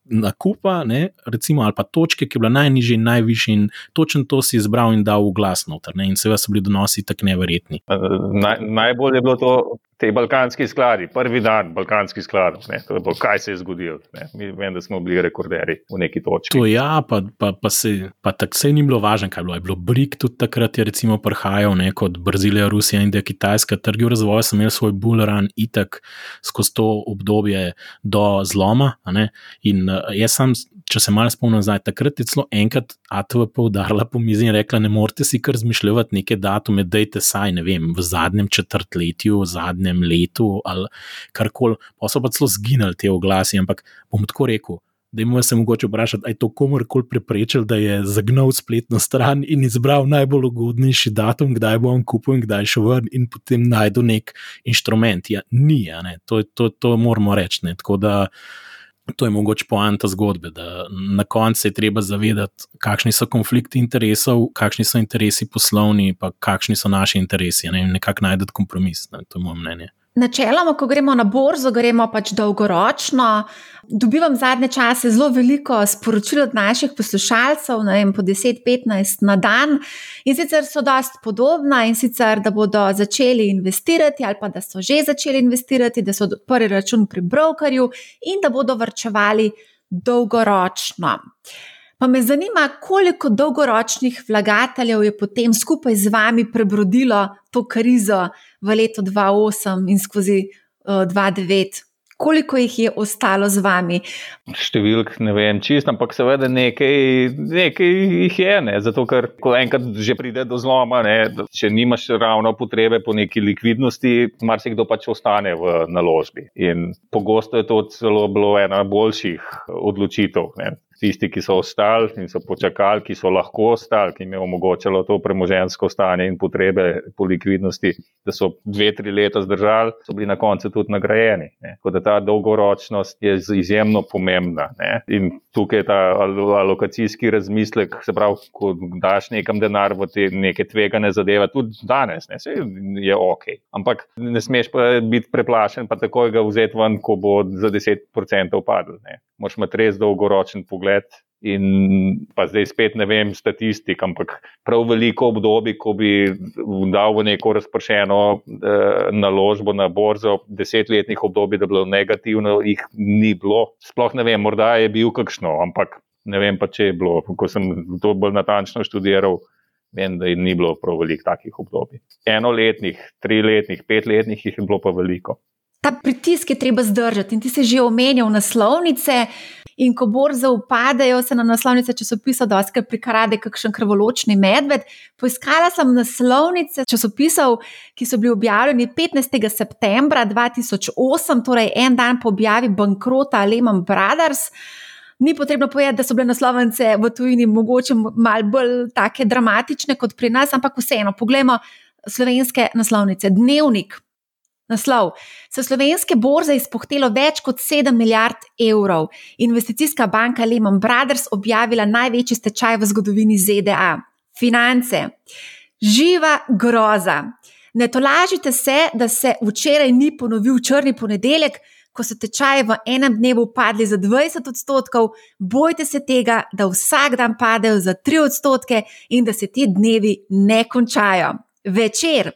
Nakupa, ne, recimo, ali pa točke, ki je bila najnižja in najvišja, in točno to si izbral in dal v glas noter. Ne, in seveda so bili donosi tako neverjetni. Naj, najbolj je bilo to, te balkanski skladi, prvi dan balkanskih skladov. Bo, kaj se je zgodilo? Ne. Mi vem, da smo bili rekorderji v neki točki. To ja, pa, pa, pa, se, pa tako se ni bilo važno, kaj je bilo. Je bilo Brik tudi takrat, je recimo prihajal kot Brazilija, Rusija in Kitajska. Trgi v razvoju so imeli svoj bullrun itak skozi to obdobje do zloma. In uh, jaz sem, če se malo spomnim nazaj, takrat je celo enkrat ATV poudarila po mizi in rekla: ne morete si kar zmišljati neke datume, dajte saj, ne vem, v zadnjem četrtletju, v zadnjem letu ali karkoli. Pa so pa celo zginili te oglasi, ampak bom tako rekel. Da jim se mogoče vprašati, ali je to komorkoli preprečil, da je zagnal spletno stran in izbral najbolj ugodnejši datum, kdaj bo on kupil in kdaj šel ven, in potem najdu nek inštrument. Ja, ni, ja, to, to, to moramo reči. Tako da To je mogoče poanta zgodbe, da na koncu je treba zavedati, kakšni so konflikti interesov, kakšni so interesi poslovni, pa kakšni so naši interesi. Ne? Nekako najdete kompromis, ne? to je moje mnenje. Načeloma, ko gremo na borzo, gremo pač dolgoročno. Dobivam zadnje čase zelo veliko sporočil od naših poslušalcev, ne vem, po 10-15 na dan. In sicer so dost podobna, in sicer, da bodo začeli investirati, ali pa da so že začeli investirati, da so odprli račun pri brokerju in da bodo vrčevali dolgoročno. Pa me zanima, koliko dolgoročnih vlagateljev je potem skupaj z vami prebrodilo to krizo v letu 2008 in skozi uh, eh, 2009. Koliko jih je ostalo z vami? Številk ne vem, čist, ampak seveda nekaj, nekaj jih je. Ne? Zato, ker ko enkrat že pride do zloma, ne? če nimaš ravno potrebe po neki likvidnosti, marsikdo pač ostane v naložbi. In pogosto je to celo bilo ena boljših odločitev. Ne? Tisti, ki so ostali in so počakali, ki so lahko ostali, ki jim je omogočalo to premožensko stanje in potrebe po likvidnosti, da so dve, tri leta zdržali, so bili na koncu tudi nagrajeni. Tako da ta dolgoročnost je izjemno pomembna. Ne? In tukaj je ta alokacijski razmislek, se pravi, ko daš nekam denar v te neke tvegane zadeve, tudi danes, ne? je ok. Ampak ne smeš pa biti preplašen, pa takoj ga vzeti ven, ko bo za 10% padel. Moš imeti res dolgoročen pogled. In pa zdaj spet ne vem statistik, ampak prav veliko obdobij, ko bi dal v neko razpršeno eh, naložbo na borzo, desetletnih obdobij, da bi bilo negativno, jih ni bilo. Sploh ne vem, morda je bil kakšno, ampak ne vem pa, če je bilo. Ko sem to bolj natančno študiral, vem, da ni bilo prav veliko takih obdobij. Enoletnih, triletnih, petletnih jih je bilo pa veliko ta pritisk je treba zdržati. In ti si že omenjal naslovnice. In ko borze upadajo, se na naslovnice časopisa dosti prikrade kakšen krvoločni medved. Poiskala sem naslovnice časopisov, ki so bili objavljeni 15. septembra 2008, torej en dan po objavi bankrota Lehman Brothers. Ni potrebno povedati, da so bile naslovnice v tujini mogoče malo bolj dramatične kot pri nas, ampak vseeno, poglejmo slovenske naslovnice. Dnevnik, Naslov. So slovenske borze izpohtelo več kot 7 milijard evrov. Investicijska banka Lehman Brothers objavila največji stečaj v zgodovini ZDA. Finance. Živa groza. Ne tolažite se, da se včeraj ni ponovil črni ponedeljek, ko so tečaji v enem dnevu padli za 20 odstotkov, bojte se tega, da vsak dan padejo za 3 odstotke in da se ti dnevi ne končajo. Večer,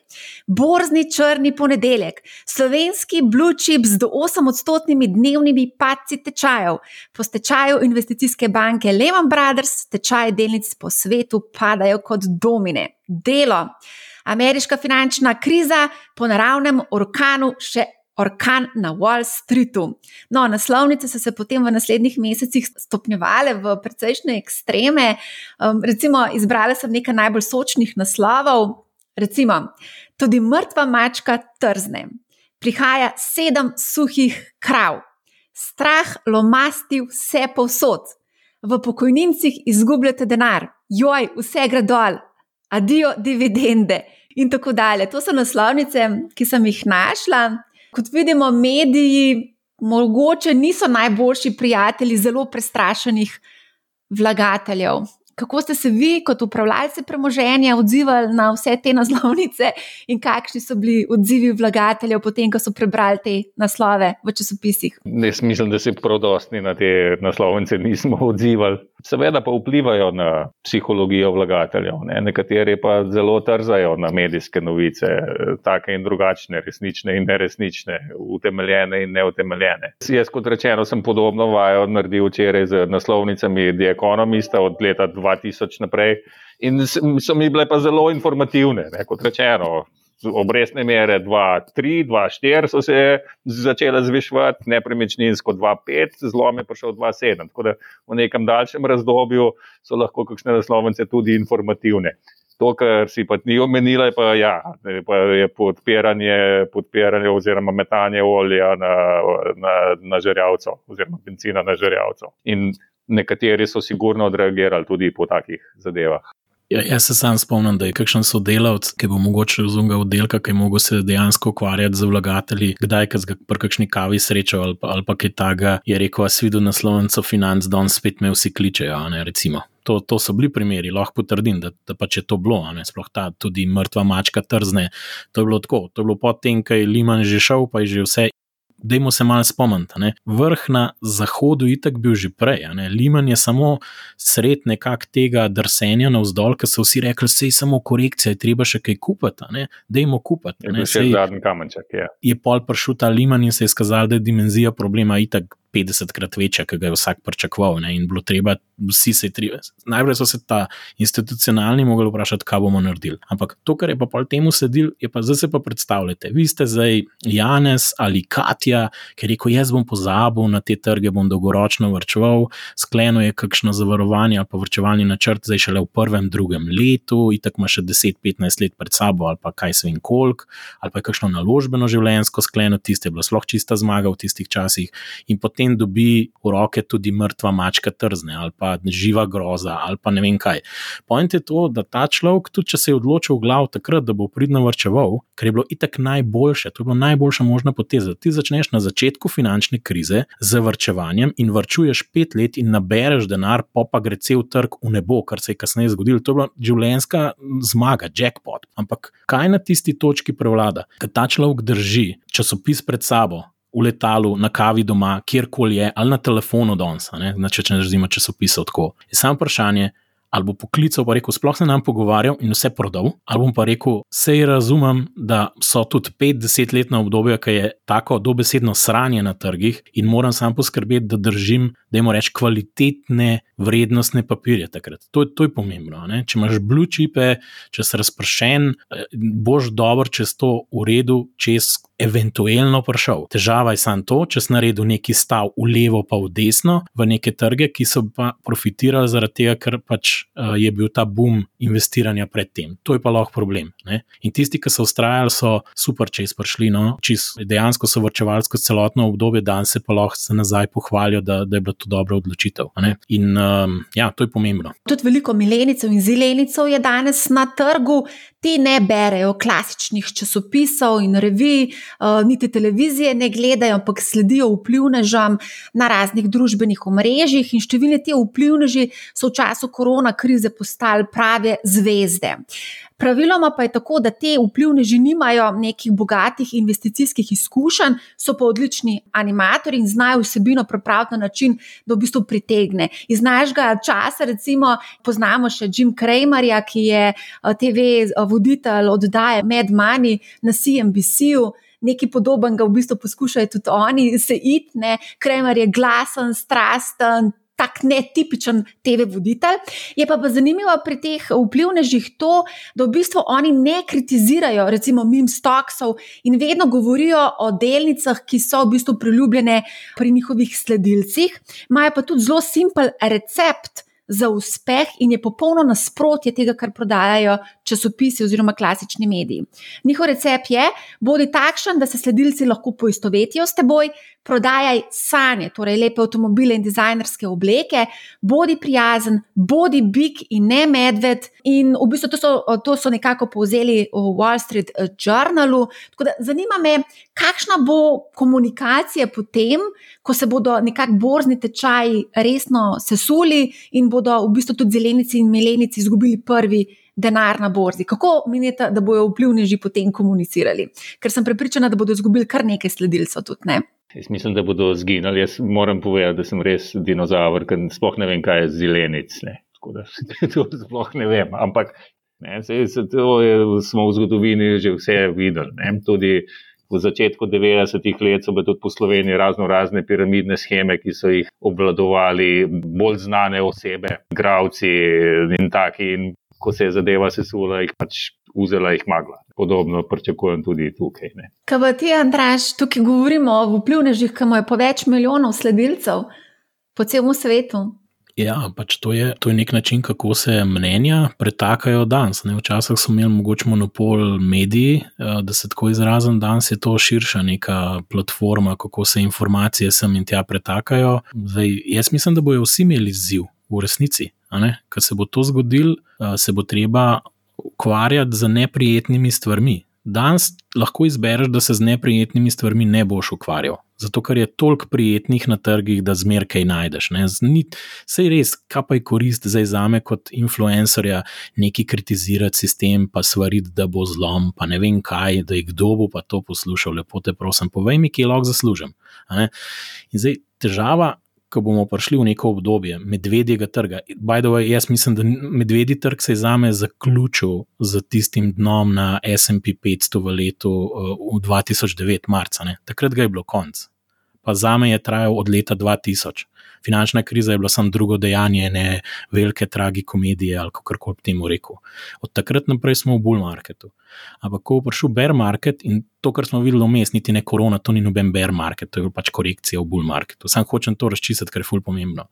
borzni črni ponedeljek, slovenski blue chips do 8 odstotnimi dnevnimi padci tečajev, po stečaju investicijske banke Lehman Brothers, tečaje delnic po svetu padajo kot domine. Delo. Ameriška finančna kriza po naravnem orkanu še orkan na Wall Streetu. No, naslovnice so se potem v naslednjih mesecih stopnjevale v precejšnje ekstreme. Um, recimo, izbrala sem nekaj najbolj sočnih naslovov. Recimo, tudi mrtva mačka trzne. Prihaja sedem suhih krav. Strah lomasti vse povsod. V pokojnincih izgubljate denar, joj, vse gre dol, adijo dividende in tako dalje. To so naslovnice, ki sem jih našla. Kot vidimo, mediji mogoče niso najboljši prijatelji zelo prestrašenih vlagateljev. Kako ste se vi, kot upravljalci premoženja, odzivali na vse te naslovnice in kakšni so bili odzivi vlagateljev, potem, ko so prebrali te naslove v časopisih? Ne, mislim, da se prav dosti na te naslovnice nismo odzivali. Seveda pa vplivajo na psihologijo vlagateljev. Ne? Nekateri pa zelo trzajo na medijske novice, take in drugačne, resnične in neresnične, utemeljene in neutemeljene. Jaz, kot rečeno, sem podobno vajo naredil včeraj z naslovnicami The Economista od leta 2000 naprej in so mi bile pa zelo informativne, ne? kot rečeno obrestne mere 2,3, 2,4 so se začele zviševati, nepremičninsko 2,5, zlom je prišel 2,7. Tako da v nekem daljšem razdobju so lahko kakšne naslovnice tudi informativne. To, kar si pa ni omenila, je pa, ja, pa je podpiranje, podpiranje oziroma metanje olja na, na, na žerjavco oziroma benzina na žerjavco. In nekateri so sigurno odreagirali tudi po takih zadevah. Ja, jaz se sam spomnim, da je kakšen sodelavec, ki bo mogoče razumel oddelka, ki je mogel se dejansko ukvarjati z vlagatelji, kdaj ka ga pri kakšni kavi srečal ali pa, ali pa kaj takega, je rekel: Jaz videl naslovnico financ, da on spet me vsi kličejo. To, to so bili primeri, lahko potrdim, da, da pač je to bilo, sploh ta tudi mrtva mačka trzne. To je bilo tako, to je bilo potem, ko je Liman že šel, pa je že vse Dajmo se malo spomniti. Vrh na zahodu je itak bil že prej. Liman je samo sred nekak tega drsenja navzdol, ker so vsi rekli, je samo korekcija, je treba še kaj kupiti. Dajmo kupiti. Je še zadnji kamenček. Je, je pol prišel ta Liman in se je skazal, da je dimenzija problema itak 50krat večja, kot ga je vsak pričakoval. In bilo treba, vsi se tri. Najprej so se ta institucionalni mogli vprašati, kaj bomo naredili. Ampak to, kar je pa pol temu sedil, je pa zdaj se pa predstavljate. Vi ste zdaj Janes ali Katja, ki je rekel: Jaz bom pozabil na te trge, bom dolgoročno vrčeval, skleno je kakšno zavarovanje ali pa vrčevalni načrt, zdaj šele v prvem, drugem letu, in tako ima še 10-15 let pred sabo, ali pa kaj se jim kolk, ali pa je kakšno naložbeno življenjsko skleno, tiste je bila sploh čista zmaga v tistih časih. In potem potem dobi v roke tudi mrtva mačka trzne ali pa živa groza ali pa ne vem kaj. Point je to, da ta človek, tudi če se je odločil v glav takrat, da bo pridno vrčeval, ker je bilo itak najboljše, to je bila najboljša možna poteza. Ti začneš na začetku finančne krize z vrčevanjem in vrčuješ pet let in nabereš denar, pa pa gre cel trg v nebo, kar se je kasneje zgodilo. To je bila življenjska zmaga, jackpot. Ampak kaj na tisti točki prevlada? Ker ta človek drži časopis pred sabo, v letalu, na kavi doma, kjerkoli je, ali na telefonu danes, če ne razumemo časopisov tako. Je samo vprašanje, ali bo poklical, pa rekel, sploh se nam pogovarjal in vse prodal, ali bom pa rekel, sej razumem, da so tudi 5-10 letna obdobja, ki je tako dobesedno sranje na trgih in moram sam poskrbeti, da držim, da jim rečem, kvalitetne vrednostne papirje takrat. To, to je pomembno. Ne? Če imaš blue chipe, če si razpršen, eh, boš dober čez to v redu, čez eventualno prišel. Težava je samo to, če si naredil neki stav v levo, pa v desno, v neke trge, ki so pa profitirali zaradi tega, ker pač uh, je bil ta boom investiranja predtem. To je pa lahko problem. Ne? In tisti, ki so ustrajali, so super, če so prišli. No? Čis, dejansko so vrčevali skozi celotno obdobje, danes se pa lahko se nazaj pohvalijo, da, da je bila to dobra odločitev. In um, ja, to je pomembno. Tudi veliko milenicov in zilenicov je danes na trgu. Ti ne berejo klasičnih časopisov in revij, uh, niti televizije ne gledajo, ampak sledijo vplivnežam na raznih družbenih omrežjih, in številni ti vplivneži so v času korona krize postali prave zvezde. Praviloma pa je tako, da te vplivneži nimajo nekih bogatih investicijskih izkušenj, so pa odlični animatori in znajo vsebino prepraviti na način, da v bistvu pritegne. Iz našega časa, recimo, poznamo še Jim Kramerja, ki je TV voditelj oddaje Mad Money na CNBC-u. Nekaj podobnega v bistvu poskušajo tudi oni se iti, Kramer je glasen, strasten, tak netipičen TV voditelj. Je pa, pa zanimivo pri teh vplivnežih to, da v bistvu oni ne kritizirajo, recimo, mim stoksov in vedno govorijo o delnicah, ki so v bistvu priljubljene pri njihovih sledilcih, imajo pa tudi zelo simpel recept za uspeh in je popolno nasprotje tega, kar prodajajo časopisi oziroma klasični mediji. Njihov recept je: bodi takšen, da se sledilci lahko poistovetijo s teboj, prodajaj sanje, torej lepe avtomobile in dizajnerske obleke, bodi prijazen, bodi bik in ne medved. In v bistvu to so, to so nekako povzeli v Wall Street Journalu. Tako da zanima me, kakšna bo komunikacija potem, ko se bodo nekako borzni tečaji resno sesuli in bodo v bistvu tudi zelenici in melenici izgubili prvi. Denar na borzi. Kako menite, da bodo vplivneži potem komunicirali? Ker sem prepričana, da bodo izgubili kar nekaj sledilcev. Tudi, ne? Jaz mislim, da bodo zginili. Jaz moram povedati, da sem res dinozaver, ker sploh ne vem, kaj je zelenic. Ne. Tako da (laughs) to sploh ne vem. Ampak ne, se, se, to je, smo v zgodovini že vse videli. Ne. Tudi v začetku 90-ih let so bile tudi po Sloveniji razno razne piramidne scheme, ki so jih obvladovali bolj znane osebe, gravci in taki. In ko se je zadeva sesula, jih pač vzela jih magla. Podobno pričakujem tudi tukaj. Ne. Kaj pa ti, Andraš, tukaj govorimo o vplivnežih, ki imajo po več milijonov sledilcev po celem svetu? Ja, pač to je, to je nek način, kako se mnenja pretakajo danes. Ne, včasih smo imeli mogoče monopol mediji, eh, da se tako izrazim, danes je to širša neka platforma, kako se informacije sem in tja pretakajo. Zdaj, jaz mislim, da bojo vsi imeli ziv v resnici. Ker se bo to zgodilo, eh, se bo treba ukvarjati z neprijetnimi stvarmi. Danes lahko izbereš, da se z neprijetnimi stvarmi ne boš ukvarjal. Zato, ker je toliko prijetnih na trgih, da zmeraj kaj najdeš. Sej res, kaj pa je korist zdaj za me kot influencerja, neki kritizirati sistem, pa svariti, da bo zlom, pa ne vem kaj, da je kdo bo pa to poslušal. Lepo te prosim, povej mi, kje lahko zaslužim. In zdaj težava ko bomo prišli v neko obdobje medvedjega trga. Way, jaz mislim, da medvedji trg se je za me zaključil z tistim dnom na SP 500 v letu uh, 2009, marca. Ne. Takrat ga je bilo konc. Pa za me je trajal od leta 2000 finančna kriza je bila samo drugo dejanje, ne velike tragikomedije ali kako koli temu rekel. Od takrat naprej smo v bull marketu. Ampak, ko bo prišel bear market in to, kar smo videli vmes, niti ne korona, to ni noben bear market, to je pač korekcija v bull marketu. Sam hočem to razčistiti, ker je ful pomembno.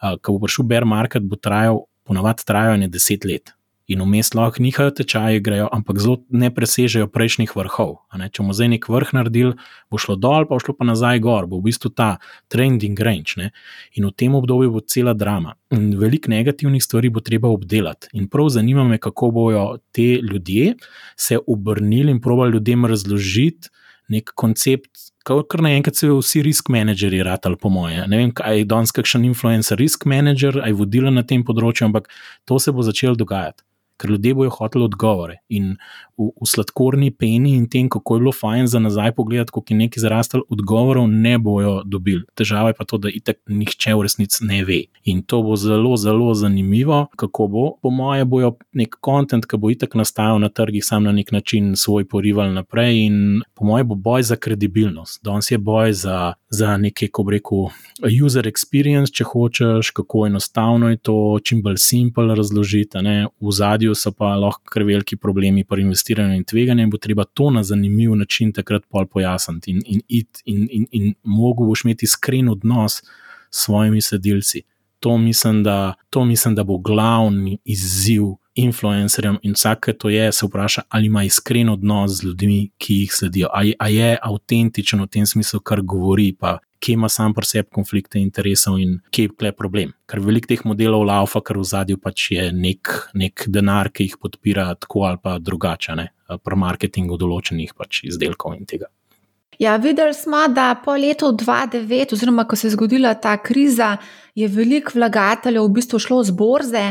Ko bo prišel bear market, bo trajal, ponavadi trajal ne deset let in vmes lahko njihovi tečaji grejo, ampak zelo ne presežejo prejšnjih vrhov. Če bomo zdaj nek vrh naredili, bo šlo dol, pa bo šlo pa nazaj gor, bo v bistvu ta trending range. Ne? In v tem obdobju bo cela drama. In veliko negativnih stvari bo treba obdelati. In prav zanima me, kako bojo te ljudje se obrnili in probali ljudem razložiti nek koncept. Kar naenkrat se vsi risk menedžerji ratali, po moje. Ne vem, kaj je danes kakšen influencer, risk manager, aj vodila na tem področju, ampak to se bo začelo dogajati ker ljudje bojo hoteli odgovore. In v, v sladkorni peni in tem, kako je bilo fajn za nazaj pogledati, kako je nekaj zrastel, odgovorov ne bojo dobili. Težava je pa to, da itek nihče v resnici ne ve. In to bo zelo, zelo zanimivo, kako bo. Po moje bojo nek kontent, ki bo itek nastajal na trgih, sam na nek način svoj porival naprej. In po moje bo boj za kredibilnost. Danes je boj za, za nekaj, ko reko, user experience, če hočeš, kako enostavno je to, čim bolj simpel razložiti. V zadju so pa lahko kar veliki problemi pri investiranju in tveganju, in bo treba to na zanimiv način takrat pol pojasniti. In, in, in, in, in, in mogo boš imeti iskren odnos s svojimi sedilci. To mislim, da, to mislim, da bo glavni izziv influencerjem in vsak, ki to je, se vpraša, ali ima iskren odnos z ljudmi, ki jih sledijo. Ali je avtentičen v tem smislu, kar govori, pa kje ima sam pri sebi konflikte interesov in kje je problem. Ker veliko teh modelov laufa, ker v zadju pač je nek, nek denar, ki jih podpira tako ali pa drugače, ne, pri marketingu določenih pač izdelkov in tega. Ja, videli smo, da po letu 2009, oziroma ko se je zgodila ta kriza, je veliko vlagateljev v bistvu šlo z borze.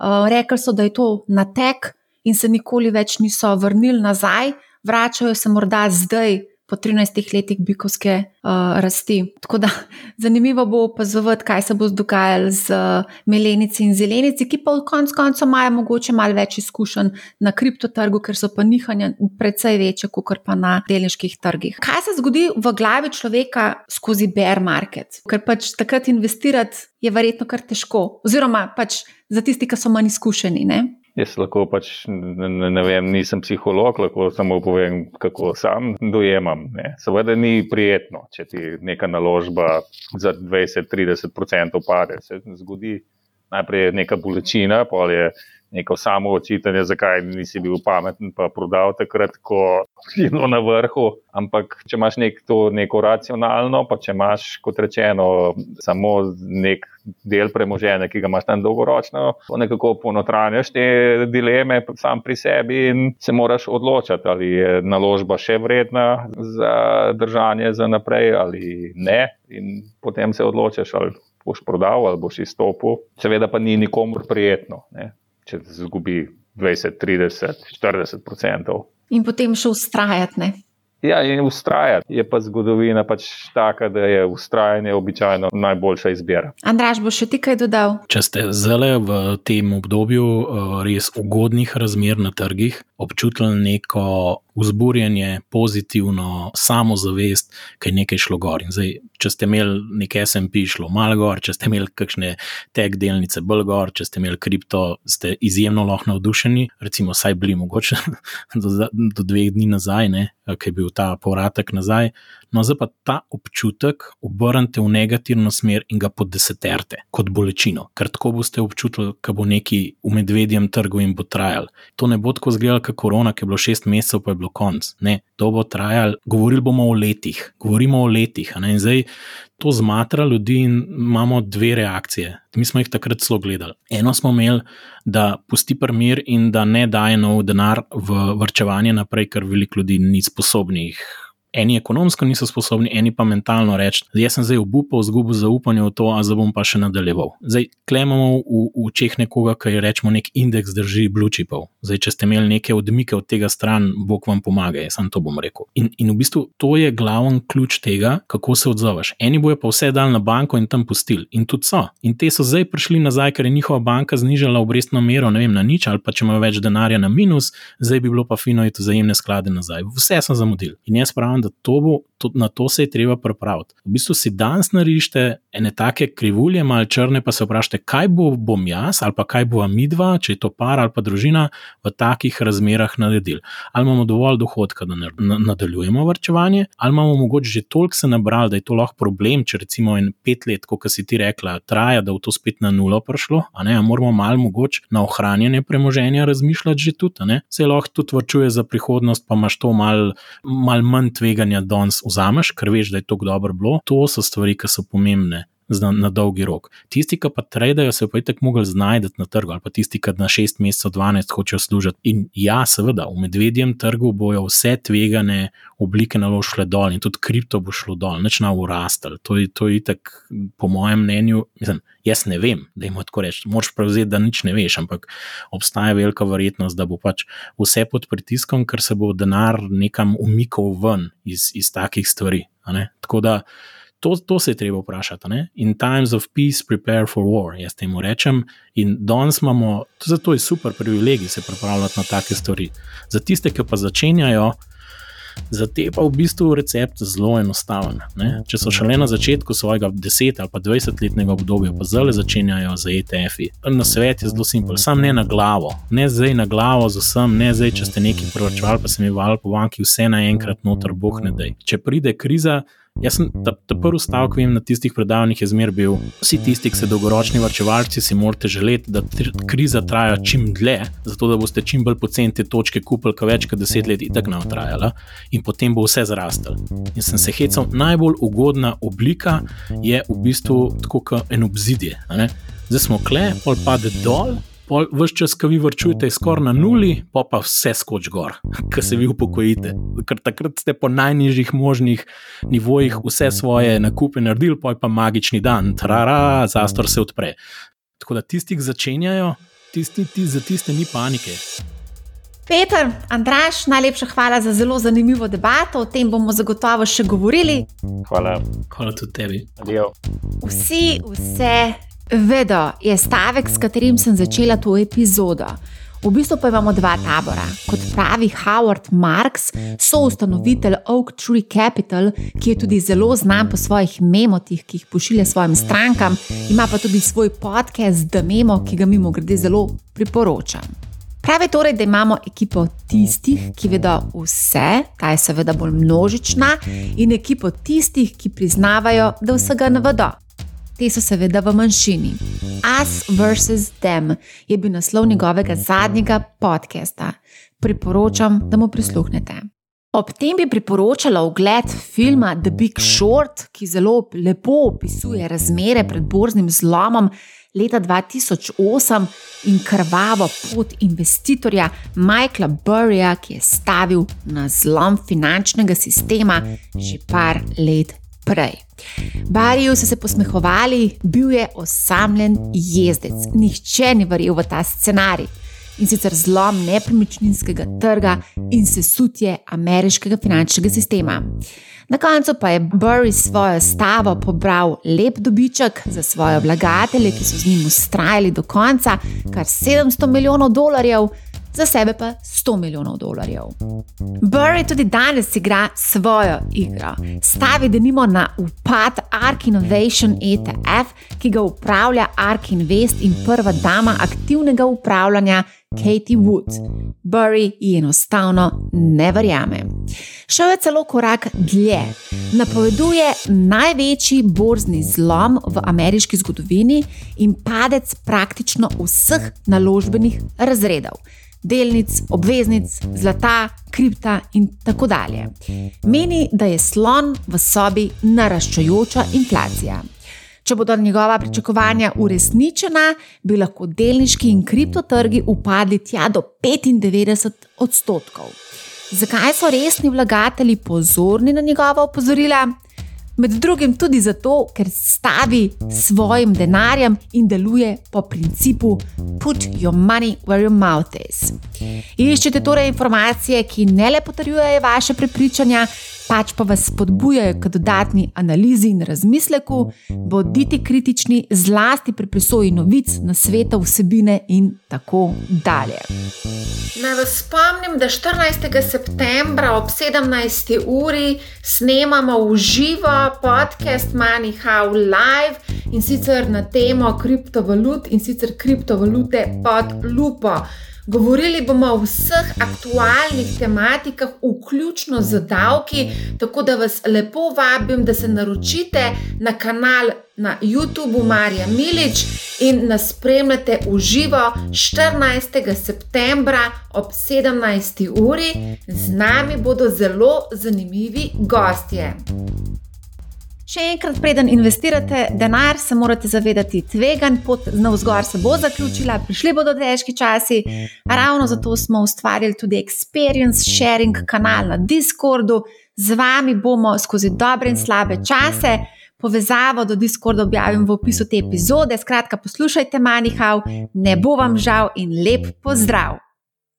Uh, rekli so, da je to natek in se nikoli več niso vrnili nazaj, vračajo se morda zdaj, po 13 letih bikovske uh, rasti. Tako da (laughs) zanimivo bo opazovati, kaj se bo dogajalo z uh, melenici in zelenici, ki pa v koncu koncev imajo mogoče malo več izkušenj na kriptotrgu, ker so pa nihanja precej večje, kot pa na delniških trgih. Kaj se zgodi v glavi človeka skozi bear market? Ker pač takrat investirati je verjetno kar težko, oziroma pač za tisti, ki so manj izkušeni. Ne? Jaz lahko pač ne, ne vem, nisem psiholog, lahko samo povem, kako sam dojemam. Ne. Seveda ni prijetno, če ti neka naložba za 20-30% pade. Se zgodi najprej neka bolečina, pa je neko samo očitanje, zakaj nisi bil pameten, pa prodal takrat, ko si bilo na vrhu. Ampak, če imaš nek to, neko racionalno, pa če imaš, kot rečeno, samo nek del premoženja, ki ga imaš tam dolgoročno, to nekako ponotranjaš te dileme sam pri sebi in se moraš odločiti, ali je naložba še vredna za držanje za naprej ali ne. In potem se odločiš, ali boš prodal ali boš izstopil. Seveda pa ni nikomor prijetno. Ne če se zgubi 20, 30, 40 odstotkov. In potem še ustrajati. Ja, in ustrajati. Je pa zgodovina pač taka, da je ustrajanje običajno najboljša izbira. Andraš, boš še ti kaj dodal? Če ste zdaj v tem obdobju eh, res ugodnih razmer na trgih, občutili neko vzburjenje, pozitivno samozavest, da je nekaj šlo gor. Zdaj, če ste imeli nekaj SMP, šlo malo gor, če ste imeli kakšne tek delnice, bolj gor, če ste imeli kripto, ste izjemno lahko navdušeni. Recimo, saj bili mogoče (laughs) do, do dveh dni nazaj, ki je bil ta povratek nazaj. No, zdaj pa ta občutek obrnite v negativno smer in ga podeseterte kot bolečino, ker tako boste občutili, da bo neki v medvedjem trgu in bo trajal. To ne bo tako zgledalo, kot korona, ki je bilo šest mesecev, pa je bilo konc. Ne, to bo trajalo, govorili bomo o letih, govorimo o letih. In zdaj to zmatra ljudi in imamo dve reakcije. Mi smo jih takrat zelo gledali. Eno smo imeli, da pusti primir in da ne daje nov denar v vrčevanje naprej, ker veliko ljudi ni sposobnih eni ekonomsko niso sposobni, eni pa mentalno reči, da sem zdaj obupal, izgubil zaupanje v to, a zdaj bom pa še nadaljeval. Zdaj klemamo v, v čeh nekoga, ki je rečemo nek indeks drži blučipov. Zdaj, če ste imeli neke odmike od tega stran, Bog vam pomaga, jaz sem to bom rekel. In, in v bistvu to je glaven ključ tega, kako se odzoveš. Eni bojo pa vse dal na banko in tam pustili. In tudi so. In te so zdaj prišli nazaj, ker je njihova banka znižala obrestno mero, ne vem, na nič, ali pa če imajo več denarja na minus, zdaj bi bilo pa fino iti vzajemne sklade nazaj. Vse sem zamudil. In jaz pravim, da to bo, to, na to se je treba pripraviti. V bistvu si danes narišite ene take krivulje, malo črne, pa se vprašajte, kaj bo, bom jaz ali pa kaj bo mi dva, če je to par ali pa družina, v takih razmerah naredili. Ali imamo dovolj dohodka, da nadaljujemo vrčevanje, ali imamo mogoče že toliko se nabrali, da je to lahko problem, če recimo en pet let, kot si ti rekla, traja, da v to spet na nulo prišlo, a ne, a moramo malo mogoče na ohranjanje premoženja razmišljati že tudi, se lahko tudi vrčuje za prihodnost, pa imaš to malo mal manj tveganja danes vzameš, ker veš, da je to dobro bilo. To so stvari, ki so pomembne na, na dolgi rok. Tisti, ki pa trajajo, se pa je tako mogli znajti na trgu, ali pa tisti, ki na 6 mesecev, 12 hočejo služiti. In ja, seveda, v medvedjem trgu bojo vse tvegane oblike naložbe dol in tudi kripto bo šlo dol, neč na urastel. To je, to je itak, po mojem mnenju, mislim, jaz ne vem, da jim tako rečem. Moš prevzeti, da nič ne veš, ampak obstaja velika verjetnost, da bo pač vse pod pritiskom, ker se bo denar nekam umikal ven iz, iz takih stvari. Tako da. To, to se je treba vprašati. Ne? In times of peace, prepare for war, jaz temu rečem. In danes imamo, zato je super privilegij se pripravljati na take stvari. Za tiste, ki pa začenjajo, za te pa v bistvu recept zelo enostaven. Ne? Če so šele na začetku svojega 10 ali pa 20-letnega obdobja, pa zdaj začenjajo z ETF-i. Na svet je zelo simpel, sam ne na glavo, ne zdaj na glavo z vsem, ne zdaj, če ste neki proročevali, pa se mi vali po banki, vse naenkrat noter, boh ne da. Če pride kriza, Jaz sem ta, ta prvi stavek na tistih predavanjih je zmer bil: vsi tisti, ki ste dolgoročni varčevalci, si morate želeti, da kriza traja čim dlje, zato da boste čim bolj poceni te točke kupili, ki več kot deset let in tako naprej trajala, in potem bo vse zrastel. In sem se hecal, najbolj ugodna oblika je v bistvu tako kot en obzidje. Zdaj smo kle, pol pade dol, vse čas, ki vi vrčujete, je skoraj na nuli, pa pa vse skoč gor, ki se vi upokojite. Ker takrat ste po najnižjih možnih nivojih vse svoje nakupe naredili, pa je pa magični dan, trara, zastor se odpre. Tako da tisti, ki začenjajo, tisti, tisti, za tiste ni panike. Peter, Andraš, najlepša hvala za zelo zanimivo debato. O tem bomo zagotovo še govorili. Hvala. Hvala tudi tebi. Adijo. Vsi vse vedo, je stavek, s katerim sem začela to epizodo. V bistvu pa imamo dva tabora. Kot pravi Howard Marks, soustanovitelj Oak Tree Capital, ki je tudi zelo znan po svojih memotih, ki jih pošilja svojim strankam, ima pa tudi svoj podcast The Memo, ki ga mimo grede zelo priporočam. Pravi torej, da imamo ekipo tistih, ki vedo vse, ta je seveda bolj množična, in ekipo tistih, ki priznavajo, da vsega ne vedo. Te so seveda v manjšini. Us versus them je bil naslov njegovega zadnjega podcasta. Priporočam, da mu prisluhnete. Ob tem bi priporočala ogled filma The Big Short, ki zelo lepo opisuje razmere pred borznim zlomom leta 2008 in krvavo pot investitorja Michaela Burryja, ki je stavil na zlom finančnega sistema že par let prej. Bariju so se posmehovali, bil je osamljen jezdec, nihče ni verjel v ta scenarij. In sicer zlom nepremičninskega trga in sesutje ameriškega finančnega sistema. Na koncu pa je Burry svojo stavo pobral lep dobiček za svoje vlagatelje, ki so z njim ustrajali do konca, kar 700 milijonov dolarjev, za sebe pa 100 milijonov dolarjev. Burry tudi danes igra svojo igro. Stavi denimo na upad Ark Innovation ETF, ki ga upravlja Ark Invest in prva dama aktivnega upravljanja Katie Wood. Burry ji enostavno ne verjame. Šel je celo korak dlje. Napoveduje največji borzni zlom v ameriški zgodovini in padec praktično vseh naložbenih razredov. Delnic, obveznic, zlata, kripta in tako dalje. Meni, da je slon v sobi naraščajoča inflacija. Če bodo njegova pričakovanja uresničena, bi lahko delniški in kriptotrgi upadli tja do 95 odstotkov. Zakaj so resni vlagatelji pozorni na njegova opozorila? Med drugim tudi zato, ker stavi svojim denarjem in deluje po principu Put your money where your mouth is. Iščete torej informacije, ki ne le potrjujejo vaše prepričanja, pač pa vas spodbujajo k dodatni analizi in razmisleku, bodite kritični, zlasti pri presoji novic, na svetu, vsebine in tako dalje. Naj vas spomnim, da 14. septembra ob 17. uri snemamo v živo podcast Money How Live in sicer na temo kriptovalut in sicer kriptovalute pod lupo. Govorili bomo o vseh aktualnih tematikah, vključno z davki, tako da vas lepo vabim, da se naročite na kanal na YouTubu Marija Milič in nas spremljate v živo 14. septembra ob 17. uri. Z nami bodo zelo zanimivi gostje. Še enkrat, preden investirate denar, se morate zavedati, tvegan pot na vzgor se bo zaključila, prišli bodo težki časi. Ravno zato smo ustvarili tudi Experience Sharing kanal na Discordu. Z vami bomo skozi dobre in slabe čase. Povezavo do Discorda objavim v opisu te epizode. Skratka, poslušajte Manihau, ne bo vam žal in lep pozdrav!